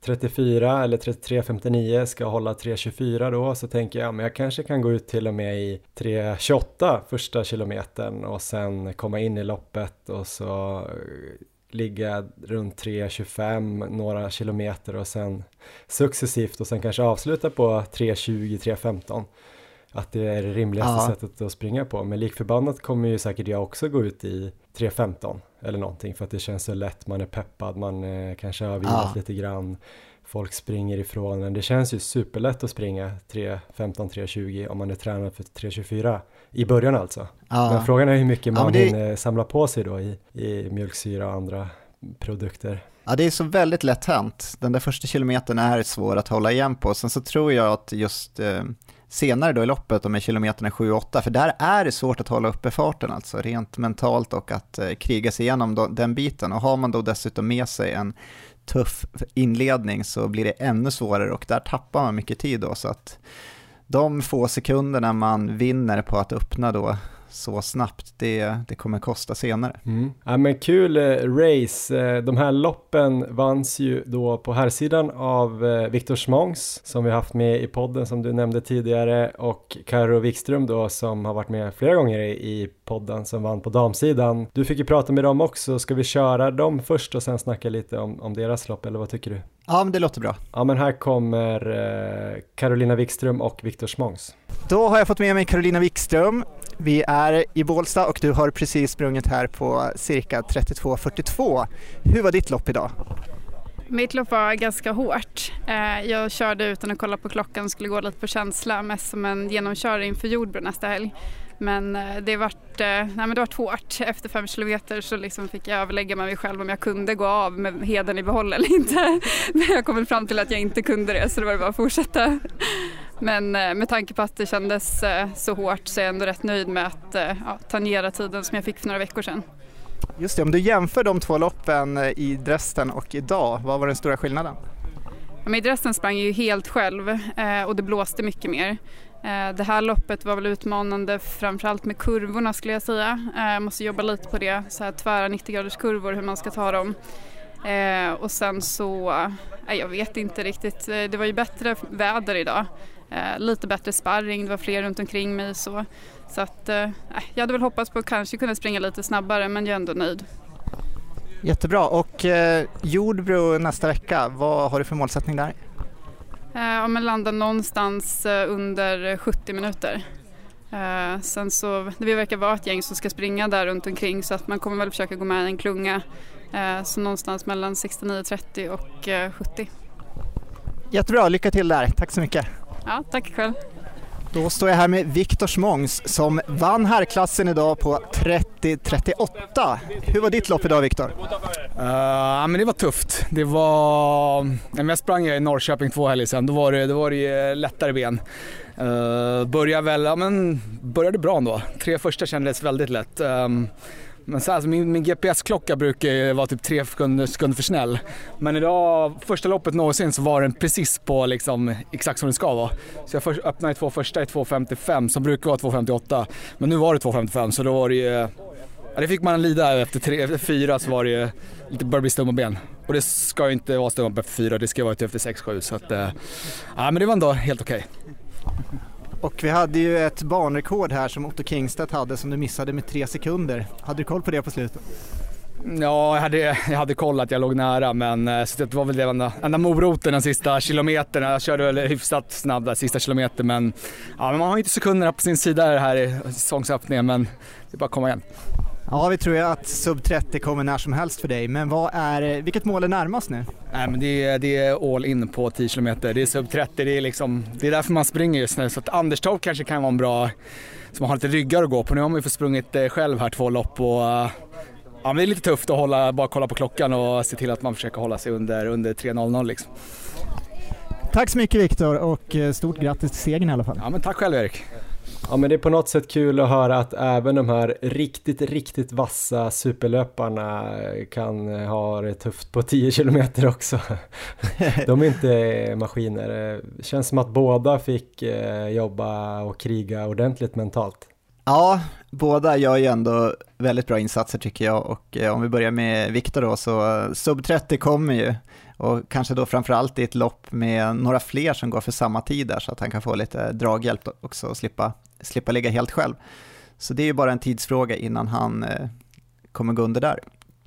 34 eller 33.59 ska hålla 3.24 då så tänker jag men jag kanske kan gå ut till och med i 3.28 första kilometern och sen komma in i loppet och så ligga runt 3.25 några kilometer och sen successivt och sen kanske avsluta på 3.20, 3.15 att det är det rimligaste ja. sättet att springa på. Men likförbannat kommer ju säkert jag också gå ut i 3.15 eller någonting för att det känns så lätt, man är peppad, man eh, kanske har vilat ja. lite grann, folk springer ifrån en. Det känns ju superlätt att springa 3.15, 3.20 om man är tränad för 3.24 i början alltså. Ja. Men frågan är hur mycket man ja, det... hinner samla på sig då i, i mjölksyra och andra produkter. Ja, det är så väldigt lätt hänt. Den där första kilometern är svår att hålla igen på. Sen så tror jag att just eh, senare då i loppet, de här kilometerna 7-8, för där är det svårt att hålla uppe farten alltså, rent mentalt och att eh, kriga sig igenom då, den biten. Och har man då dessutom med sig en tuff inledning så blir det ännu svårare och där tappar man mycket tid då. Så att de få sekunderna man vinner på att öppna då så snabbt, det, det kommer kosta senare. Mm. Ja men kul eh, race, eh, de här loppen vanns ju då på här sidan av eh, Viktor Smångs som vi haft med i podden som du nämnde tidigare och Karo Wikström då som har varit med flera gånger i, podden som vann på damsidan. Du fick ju prata med dem också, ska vi köra dem först och sen snacka lite om, om deras lopp eller vad tycker du? Ja men det låter bra. Ja men här kommer Carolina Wikström och Viktor Smångs. Då har jag fått med mig Carolina Wikström. Vi är i Bålsta och du har precis sprungit här på cirka 32.42. Hur var ditt lopp idag? Mitt lopp var ganska hårt. Eh, jag körde utan att kolla på klockan, skulle gå lite på känsla, mest som en genomkörare inför Jordbro nästa helg. Men eh, det vart, eh, nej men det vart hårt. Efter fem kilometer så liksom fick jag överlägga med mig själv om jag kunde gå av med heden i behåll eller inte. Men jag kom fram till att jag inte kunde det så det var bara att fortsätta. Men eh, med tanke på att det kändes så hårt så är jag ändå rätt nöjd med att ja, tangera tiden som jag fick för några veckor sedan. Just det, om du jämför de två loppen i Dresden och idag, vad var den stora skillnaden? I Dresden sprang jag ju helt själv och det blåste mycket mer. Eh, det här loppet var väl utmanande framförallt med kurvorna skulle jag säga. Eh, jag måste jobba lite på det, så här tvära 90 graders kurvor, hur man ska ta dem. Eh, och sen så, jag vet inte riktigt, det var ju bättre väder idag. Lite bättre sparring, det var fler runt omkring mig så. Så att, jag hade väl hoppats på att kanske kunna springa lite snabbare men jag är ändå nöjd. Jättebra och eh, Jordbro nästa vecka, vad har du för målsättning där? Eh, ja, men landa någonstans eh, under 70 minuter. Eh, sen så, det verkar vara ett gäng som ska springa där runt omkring så att man kommer väl försöka gå med en klunga. Så någonstans mellan 69.30 och eh, 70. Jättebra, lycka till där. Tack så mycket. Ja, tack själv. Då står jag här med Viktor Smångs som vann herrklassen idag på 30.38. Hur var ditt lopp idag Viktor? Uh, eh, men det var tufft. Det var... Jag sprang i Norrköping två helger sedan. Då var det, då var det lättare ben. Uh, började väl, ja men började bra ändå. Tre första kändes väldigt lätt. Um, men så alltså, min, min GPS-klocka brukar vara typ tre sekunder, sekunder för snäll. Men idag, första loppet någonsin så var den precis på liksom, exakt som den ska vara. Så jag först, öppnade två första i 2.55 som brukar vara 2.58. Men nu var det 2.55 så då var det ju, ja, det fick man lida efter, tre, efter fyra så var det ju lite började bli stumma ben. Och det ska ju inte vara stumma ben efter fyra, det ska vara typ efter 6-7 så att, eh, ja men det var ändå helt okej. Okay. Och vi hade ju ett banrekord här som Otto Kingstedt hade som du missade med tre sekunder. Hade du koll på det på slutet? Ja, jag hade, jag hade koll att jag låg nära men eh, så det var väl det enda, enda moroten den sista kilometern. Jag körde väl hyfsat snabbt där sista kilometern men, ja, men man har ju inte sekunderna på sin sida här i säsongsöppningen men det är bara att komma igen. Ja, vi tror ju att sub 30 kommer när som helst för dig, men vad är, vilket mål är närmast nu? Nej, men det, är, det är all in på 10 km. Det är sub 30, det är, liksom, det är därför man springer just nu. Så att Anderstorp kanske kan vara en bra, som har lite ryggar att gå på. Nu har man ju fått sprungit eh, själv här två lopp och ja, men det är lite tufft att hålla, bara kolla på klockan och se till att man försöker hålla sig under, under 3.00 liksom. Tack så mycket Viktor och eh, stort grattis till segern i alla fall. Ja, men tack själv Erik. Ja men det är på något sätt kul att höra att även de här riktigt, riktigt vassa superlöparna kan ha det tufft på 10 kilometer också. De är inte maskiner. Det känns som att båda fick eh, jobba och kriga ordentligt mentalt. Ja, båda gör ju ändå väldigt bra insatser tycker jag och eh, om vi börjar med Viktor då så sub 30 kommer ju och kanske då framförallt i ett lopp med några fler som går för samma tid där så att han kan få lite draghjälp också och slippa slippa ligga helt själv. Så det är ju bara en tidsfråga innan han eh, kommer gå under där.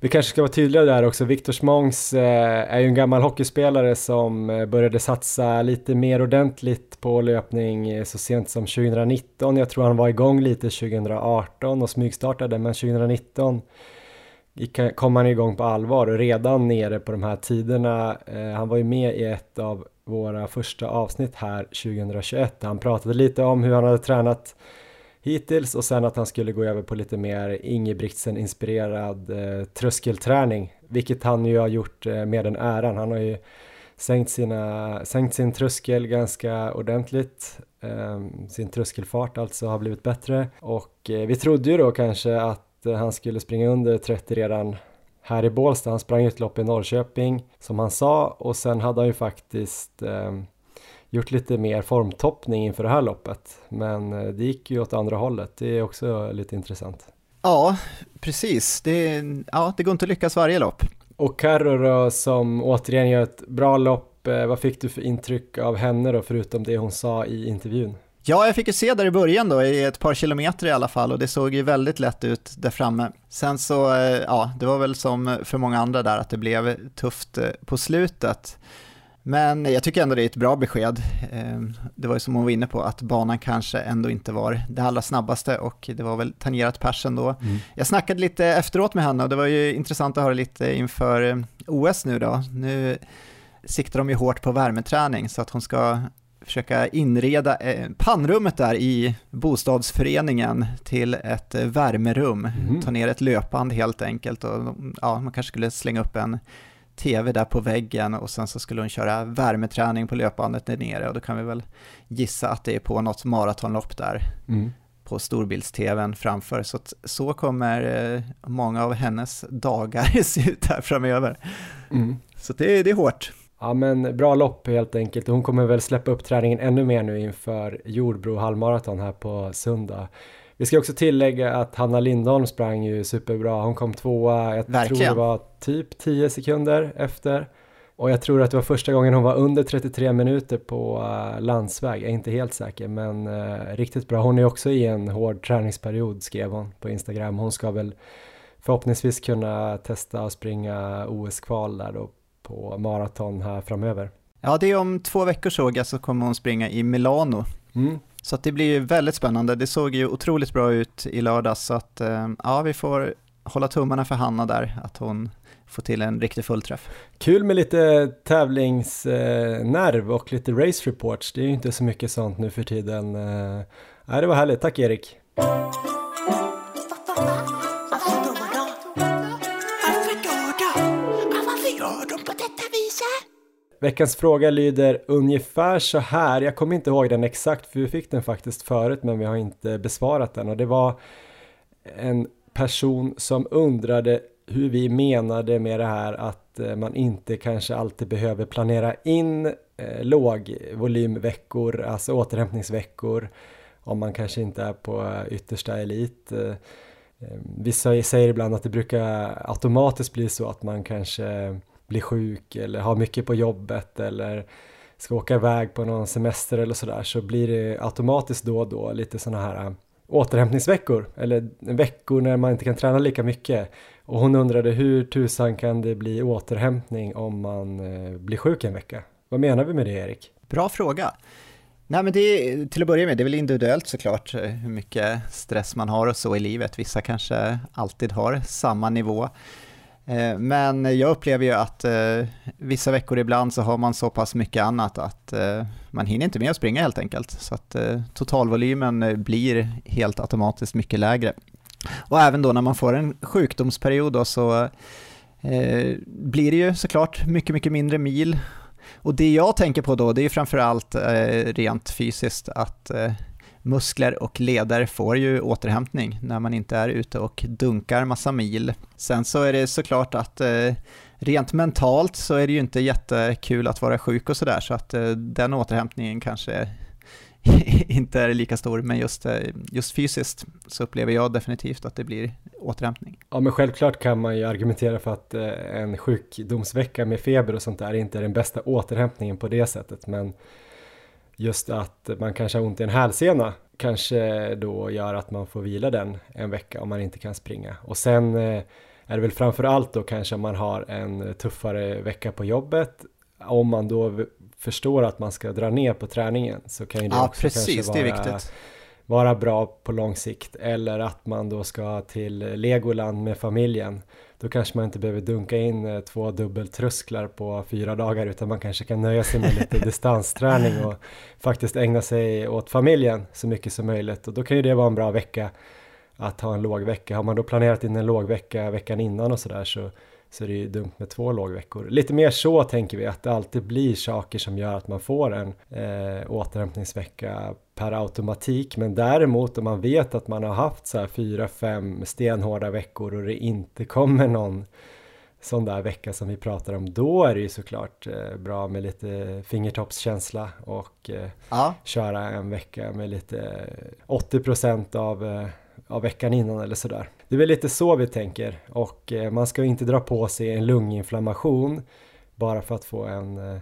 Vi kanske ska vara tydliga där också, Viktor Smångs eh, är ju en gammal hockeyspelare som eh, började satsa lite mer ordentligt på löpning eh, så sent som 2019. Jag tror han var igång lite 2018 och smygstartade, men 2019 kom han igång på allvar och redan nere på de här tiderna. Eh, han var ju med i ett av våra första avsnitt här 2021. Han pratade lite om hur han hade tränat hittills och sen att han skulle gå över på lite mer Ingebrigtsen-inspirerad eh, tröskelträning, vilket han ju har gjort eh, med den äran. Han har ju sänkt, sina, sänkt sin tröskel ganska ordentligt. Eh, sin tröskelfart alltså har blivit bättre och eh, vi trodde ju då kanske att eh, han skulle springa under 30 redan här i Bålsta. Han sprang ett lopp i Norrköping som han sa och sen hade han ju faktiskt eh, gjort lite mer formtoppning inför det här loppet. Men eh, det gick ju åt andra hållet. Det är också lite intressant. Ja, precis. Det, ja, det går inte att lyckas varje lopp. Och Carro som återigen gör ett bra lopp. Eh, vad fick du för intryck av henne då, förutom det hon sa i intervjun? Ja, jag fick ju se där i början då, i ett par kilometer i alla fall och det såg ju väldigt lätt ut där framme. Sen så, eh, ja, det var väl som för många andra där att det blev tufft eh, på slutet. Men jag tycker ändå det är ett bra besked. Eh, det var ju som hon var inne på, att banan kanske ändå inte var det allra snabbaste och det var väl tangerat persen då. Mm. Jag snackade lite efteråt med henne och det var ju intressant att höra lite inför OS nu då. Nu siktar de ju hårt på värmeträning så att hon ska försöka inreda eh, pannrummet där i bostadsföreningen till ett eh, värmerum. Mm. Ta ner ett löpband helt enkelt och ja, man kanske skulle slänga upp en tv där på väggen och sen så skulle hon köra värmeträning på löpbandet där nere och då kan vi väl gissa att det är på något maratonlopp där mm. på storbilds-tvn framför. Så så kommer eh, många av hennes dagar se ut här framöver. Mm. Så det, det är hårt. Ja men bra lopp helt enkelt. Hon kommer väl släppa upp träningen ännu mer nu inför Jordbro halvmaraton här på söndag. Vi ska också tillägga att Hanna Lindholm sprang ju superbra. Hon kom tvåa, jag Verkligen. tror det var typ 10 sekunder efter. Och jag tror att det var första gången hon var under 33 minuter på uh, landsväg. Jag är inte helt säker men uh, riktigt bra. Hon är också i en hård träningsperiod skrev hon på Instagram. Hon ska väl förhoppningsvis kunna testa att springa OS-kval där då på maraton här framöver. Ja, det är om två veckor såg jag så kommer hon springa i Milano. Mm. Så det blir ju väldigt spännande. Det såg ju otroligt bra ut i lördags så att eh, ja, vi får hålla tummarna för Hanna där, att hon får till en riktig fullträff. Kul med lite tävlingsnerv och lite race reports. Det är ju inte så mycket sånt nu för tiden. Nej, det var härligt. Tack Erik! Veckans fråga lyder ungefär så här, jag kommer inte ihåg den exakt för vi fick den faktiskt förut men vi har inte besvarat den och det var en person som undrade hur vi menade med det här att eh, man inte kanske alltid behöver planera in eh, lågvolymveckor, alltså återhämtningsveckor om man kanske inte är på eh, yttersta elit. Eh, eh vissa säger ibland att det brukar automatiskt bli så att man kanske blir sjuk eller har mycket på jobbet eller ska åka iväg på någon semester eller sådär så blir det automatiskt då och då lite sådana här äh, återhämtningsveckor eller veckor när man inte kan träna lika mycket. Och hon undrade hur tusan kan det bli återhämtning om man äh, blir sjuk en vecka? Vad menar vi med det Erik? Bra fråga. Nej men det är, till att börja med, det är väl individuellt såklart eh, hur mycket stress man har och så i livet. Vissa kanske alltid har samma nivå. Eh, men jag upplever ju att eh, vissa veckor ibland så har man så pass mycket annat att eh, man hinner inte med att springa helt enkelt. Så att totalvolymen blir helt automatiskt mycket lägre. Och även då när man får en sjukdomsperiod då så blir det ju såklart mycket, mycket mindre mil. Och det jag tänker på då, det är framförallt rent fysiskt att muskler och leder får ju återhämtning när man inte är ute och dunkar massa mil. Sen så är det såklart att eh, rent mentalt så är det ju inte jättekul att vara sjuk och sådär så att eh, den återhämtningen kanske inte är lika stor, men just, eh, just fysiskt så upplever jag definitivt att det blir återhämtning. Ja, men självklart kan man ju argumentera för att en sjukdomsvecka med feber och sånt där inte är den bästa återhämtningen på det sättet, men just att man kanske har ont i en hälsena kanske då gör att man får vila den en vecka om man inte kan springa. Och sen eh, är det väl framför allt då kanske man har en tuffare vecka på jobbet. Om man då förstår att man ska dra ner på träningen så kan ju det ja, också precis, kanske vara, vara bra på lång sikt. Eller att man då ska till Legoland med familjen då kanske man inte behöver dunka in eh, två dubbeltrösklar på fyra dagar utan man kanske kan nöja sig med lite distansträning och faktiskt ägna sig åt familjen så mycket som möjligt och då kan ju det vara en bra vecka att ha en låg vecka. Har man då planerat in en låg vecka veckan innan och sådär så, så är det ju dumt med två lågveckor. Lite mer så tänker vi att det alltid blir saker som gör att man får en eh, återhämtningsvecka per automatik. Men däremot om man vet att man har haft så här fyra, fem stenhårda veckor och det inte kommer någon sån där vecka som vi pratar om, då är det ju såklart eh, bra med lite fingertoppskänsla och eh, ja. köra en vecka med lite 80% av, eh, av veckan innan eller sådär. Det är väl lite så vi tänker och man ska inte dra på sig en lunginflammation bara för att få en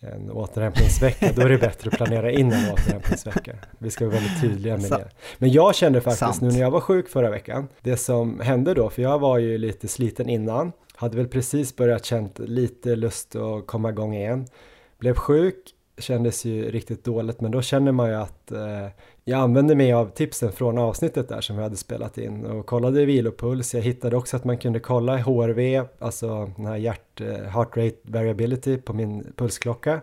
en återhämtningsvecka, då är det bättre att planera in en återhämtningsvecka. Vi ska vara väldigt tydliga med det. Men jag kände faktiskt Sant. nu när jag var sjuk förra veckan, det som hände då, för jag var ju lite sliten innan, hade väl precis börjat känt lite lust att komma igång igen, blev sjuk, kändes ju riktigt dåligt, men då känner man ju att eh, jag använde mig av tipsen från avsnittet där som vi hade spelat in och kollade vilopuls. Jag hittade också att man kunde kolla HRV, alltså den här hjärt, eh, heart rate variability på min pulsklocka.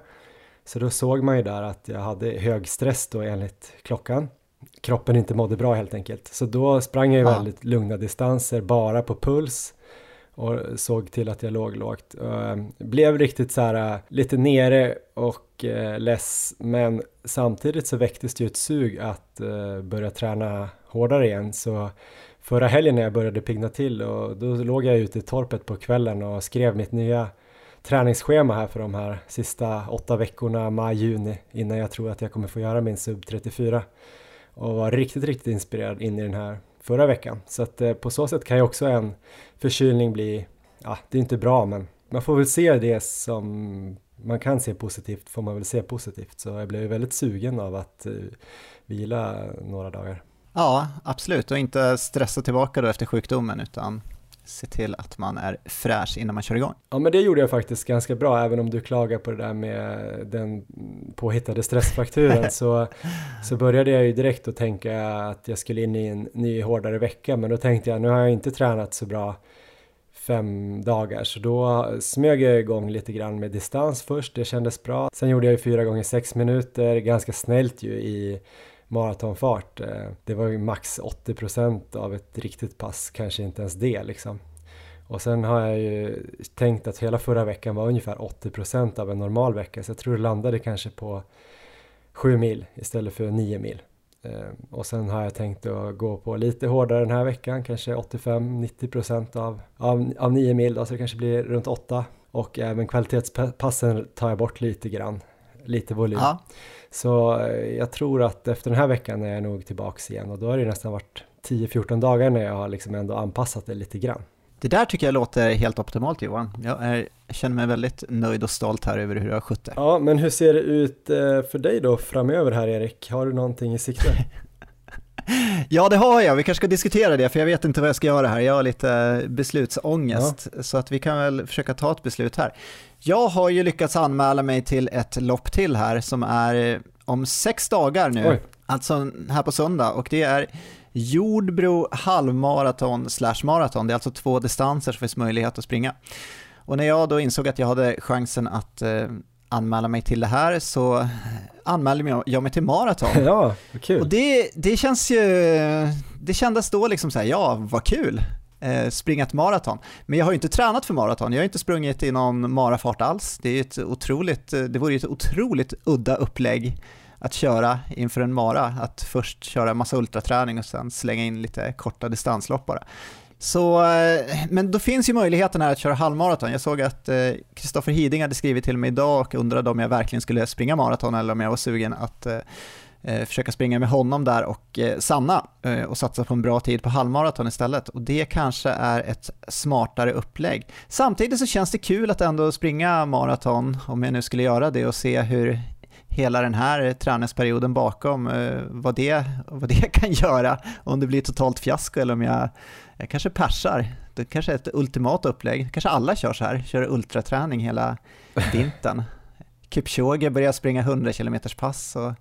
Så då såg man ju där att jag hade hög stress då enligt klockan. Kroppen inte mådde bra helt enkelt. Så då sprang jag ju väldigt lugna distanser bara på puls och såg till att jag låg lågt. Eh, blev riktigt så här eh, lite nere och eh, less men samtidigt så väcktes det ju ett sug att börja träna hårdare igen så förra helgen när jag började pigna till och då låg jag ute i torpet på kvällen och skrev mitt nya träningsschema här för de här sista åtta veckorna, maj, juni innan jag tror att jag kommer få göra min sub 34 och var riktigt, riktigt inspirerad in i den här förra veckan. Så att eh, på så sätt kan ju också en förkylning bli, ja det är inte bra men man får väl se det som man kan se positivt får man väl se positivt. Så jag blev väldigt sugen av att eh, vila några dagar. Ja, absolut och inte stressa tillbaka då efter sjukdomen utan se till att man är fräsch innan man kör igång. Ja men det gjorde jag faktiskt ganska bra även om du klagar på det där med den påhittade stressfrakturen så, så började jag ju direkt att tänka att jag skulle in i en ny hårdare vecka men då tänkte jag nu har jag inte tränat så bra fem dagar så då smög jag igång lite grann med distans först, det kändes bra. Sen gjorde jag ju fyra gånger sex minuter, ganska snällt ju i maratonfart. Eh, det var ju max 80% av ett riktigt pass, kanske inte ens det liksom. Och sen har jag ju tänkt att hela förra veckan var ungefär 80% av en normal vecka så jag tror det landade kanske på 7 mil istället för 9 mil. Eh, och sen har jag tänkt att gå på lite hårdare den här veckan, kanske 85-90% av, av, av 9 mil då, så det kanske blir runt 8. Och även kvalitetspassen tar jag bort lite grann, lite volym. Ja. Så eh, jag tror att efter den här veckan är jag nog tillbaks igen och då har det nästan varit 10-14 dagar när jag har liksom ändå anpassat det lite grann. Det där tycker jag låter helt optimalt Johan. Jag, är, jag känner mig väldigt nöjd och stolt här över hur du har skött det. Ja, men hur ser det ut eh, för dig då framöver här Erik? Har du någonting i sikte? Ja, det har jag. Vi kanske ska diskutera det, för jag vet inte vad jag ska göra här. Jag har lite beslutsångest, ja. så att vi kan väl försöka ta ett beslut här. Jag har ju lyckats anmäla mig till ett lopp till här som är om sex dagar nu, Oj. alltså här på söndag, och det är Jordbro halvmaraton slash maraton. Det är alltså två distanser som finns möjlighet att springa. Och när jag då insåg att jag hade chansen att eh, anmäla mig till det här så anmälde jag mig till maraton. Ja, kul. Och det, det känns ju, det kändes då liksom så här, ja vad kul, eh, springa ett maraton. Men jag har ju inte tränat för maraton, jag har inte sprungit i någon marafart alls. Det, är ett otroligt, det vore ju ett otroligt udda upplägg att köra inför en mara, att först köra massa ultraträning och sen slänga in lite korta distanslopp bara. Så, eh, men då finns ju möjligheten här att köra halvmaraton. Jag såg att eh, Kristoffer eh, Hiding hade skrivit till mig idag och undrade om jag verkligen skulle springa maraton eller om jag var sugen att eh, eh, försöka springa med honom där och eh, Sanna eh, och satsa på en bra tid på halvmaraton istället. Och det kanske är ett smartare upplägg. Samtidigt så känns det kul att ändå springa maraton, om jag nu skulle göra det, och se hur hela den här träningsperioden bakom, vad det, vad det kan göra, om det blir totalt fiasko eller om jag jag kanske persar. Det kanske är ett ultimat upplägg. Kanske alla kör så här, kör ultraträning hela vintern. Kipchoge börjar springa 100 km pass och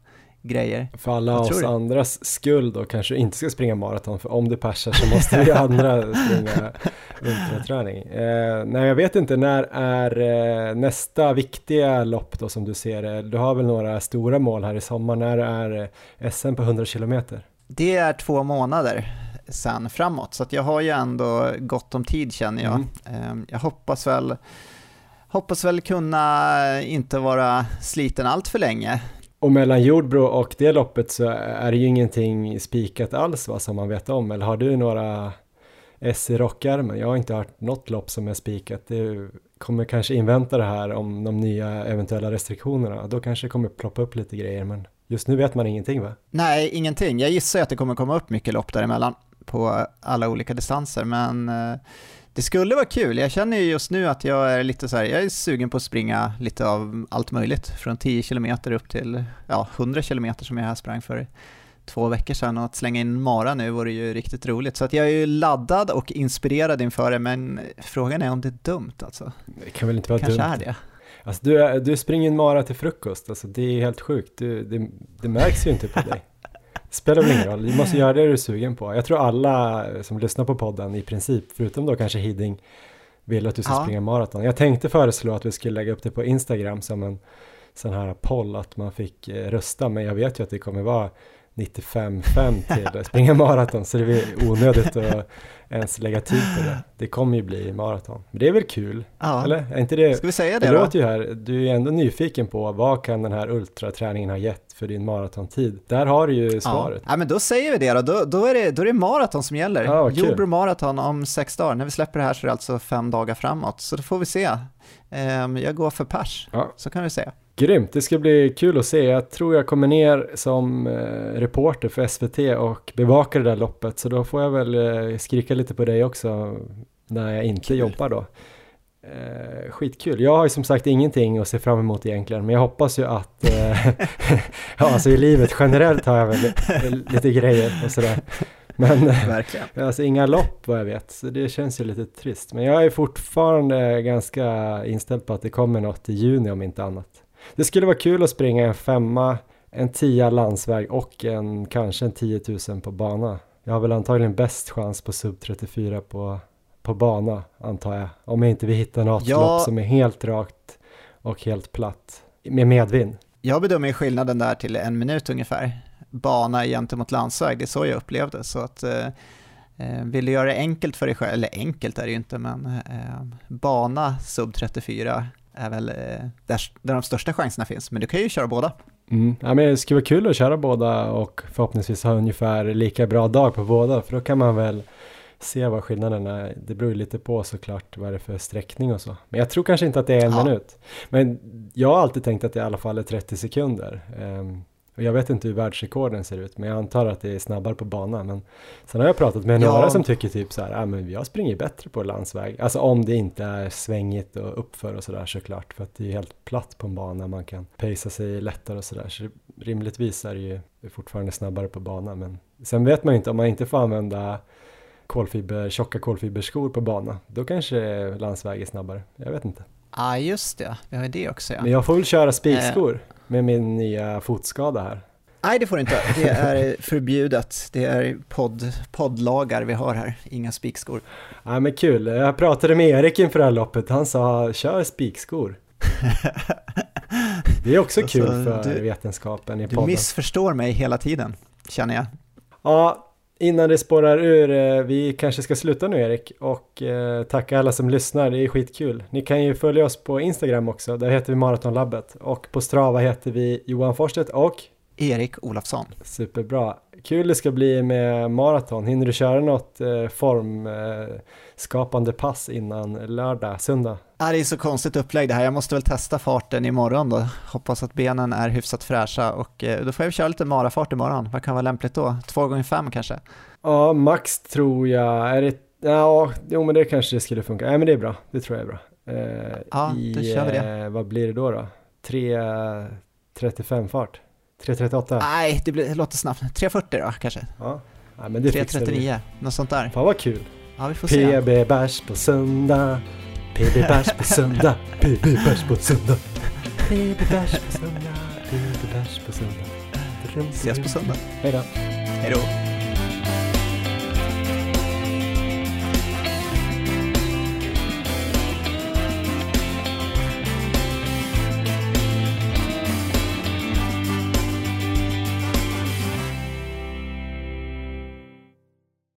grejer. För alla oss du? andras skull då kanske inte ska springa maraton, för om det persar så måste vi andra springa ultraträning. Eh, nej, jag vet inte, när är eh, nästa viktiga lopp då som du ser det? Du har väl några stora mål här i sommar, när är eh, SM på 100 km? Det är två månader sen framåt. Så att jag har ju ändå gott om tid känner jag. Mm. Ehm, jag hoppas väl, hoppas väl kunna inte vara sliten allt för länge. Och mellan Jordbro och det loppet så är det ju ingenting spikat alls va, som man vet om. Eller har du några S i rockärmen? Jag har inte hört något lopp som är spikat. Det kommer kanske invänta det här om de nya eventuella restriktionerna. Då kanske det kommer ploppa upp lite grejer men just nu vet man ingenting va? Nej, ingenting. Jag gissar att det kommer komma upp mycket lopp däremellan på alla olika distanser, men eh, det skulle vara kul. Jag känner ju just nu att jag är lite så här, jag är sugen på att springa lite av allt möjligt, från 10 km upp till ja, 100 km som jag här sprang för två veckor sedan och att slänga in Mara nu vore ju riktigt roligt. Så att jag är ju laddad och inspirerad inför det, men frågan är om det är dumt alltså. Det kan väl inte vara Kanske dumt? Kanske är det. Alltså du, du springer en Mara till frukost, alltså det är helt sjukt. Du, det, det märks ju inte på dig. Spelar väl ingen roll, du måste göra det du är sugen på. Jag tror alla som lyssnar på podden i princip, förutom då kanske Hiding, vill att du ska ja. springa maraton. Jag tänkte föreslå att vi skulle lägga upp det på Instagram som en sån här poll att man fick eh, rösta, men jag vet ju att det kommer vara 95-5 till springa maraton så det är onödigt att ens lägga tid på det. Det kommer ju bli maraton. Men det är väl kul? Ja. Eller? Är inte det? Ska vi säga det, det då? Låter ju här, du är ändå nyfiken på vad kan den här ultraträningen ha gett för din maratontid? Där har du ju svaret. Ja, ja men då säger vi det då. Då, då, är, det, då är det maraton som gäller. Ja, Jordbro maraton om sex dagar. När vi släpper det här så är det alltså fem dagar framåt. Så då får vi se. Um, jag går för pers, ja. så kan vi säga. Grymt, det ska bli kul att se. Jag tror jag kommer ner som eh, reporter för SVT och bevakar det där loppet så då får jag väl eh, skrika lite på dig också när jag inte jobbar då. Eh, skitkul. Jag har ju som sagt ingenting att se fram emot egentligen, men jag hoppas ju att, eh, ja alltså i livet generellt har jag väl lite grejer och sådär. Men Verkligen. alltså inga lopp vad jag vet, så det känns ju lite trist. Men jag är fortfarande ganska inställd på att det kommer något i juni om inte annat. Det skulle vara kul att springa en femma, en tia landsväg och en kanske en 10 000 på bana. Jag har väl antagligen bäst chans på sub 34 på, på bana antar jag. Om jag inte vill hitta något Ja. lopp som är helt rakt och helt platt med medvind. Jag bedömer skillnaden där till en minut ungefär. Bana gentemot landsväg, det är så jag upplevde. Så att, eh, eh, vill du göra det enkelt för dig själv, eller enkelt är det ju inte, men eh, bana sub 34 är väl eh, där, där de största chanserna finns. Men du kan ju köra båda. Mm. Ja, men det skulle vara kul att köra båda och förhoppningsvis ha ungefär lika bra dag på båda för då kan man väl se vad skillnaderna är. Det beror ju lite på såklart vad det är för sträckning och så. Men jag tror kanske inte att det är en Ja. minut. Men jag har alltid tänkt att det i alla fall är 30 sekunder. Ehm, och jag vet inte hur världsrekorden ser ut men jag antar att det är snabbare på bana. Men sen har jag pratat med Ja. några som tycker typ så här, ja men jag springer bättre på landsväg. Alltså om det inte är svängigt och uppför och sådär såklart. För att det är helt platt på en bana, man kan pacea sig lättare och sådär. Så rimligtvis är det ju fortfarande snabbare på bana. Men sen vet man ju inte om man inte får använda kolfiber, tjocka kolfiberskor på bana. Då kanske landsväg är snabbare. Jag vet inte. Ja, ah, just det. Vi har ju det också. Ja. Men jag får väl köra spikskor med min nya fotskada här. Nej, det får du inte. Det är förbjudet. Det är podd, poddlagar vi har här. Inga spikskor. Ja men kul, jag pratade med Erik inför det här loppet, han sa kör spikskor. Det är också Alltså, kul för du- vetenskapen i Du podden. missförstår mig hela tiden, känner jag. Ja, innan det spårar ur, eh, vi kanske ska sluta nu Erik och eh, tacka alla som lyssnar, det är skitkul. Ni kan ju följa oss på Instagram också, där heter vi Maratonlabbet och på Strava heter vi Johan Forsstedt och Erik Olofsson. Superbra. Kul det ska bli med maraton. Hinner du köra något eh, formskapande eh, skapande pass innan lördag, söndag? Det är så konstigt upplägg det här. Jag måste väl testa farten imorgon då. Hoppas att benen är hyfsat fräscha och eh, då får jag köra lite marafart imorgon. Vad kan vara lämpligt då? Två gånger fem kanske? Ja, max tror jag. Är det... Ja, jo men det kanske skulle funka. Nej men det är bra. Det tror jag är bra. Eh, Ja, då i, kör vi det. eh, vad blir det då då? 3.35 fart? 3.38? Nej, det, blir, det låter snabbt. 3.40 då kanske? Ja. ja, men det fixar vi. 3.39, något sånt där. Fan vad kul. Ja, vi får se. PB bärs på söndag. PB bärs på söndag. PB bärs på söndag. PB bärs på söndag. PB bärs på söndag. Ses på söndag. Hej då. Hej då.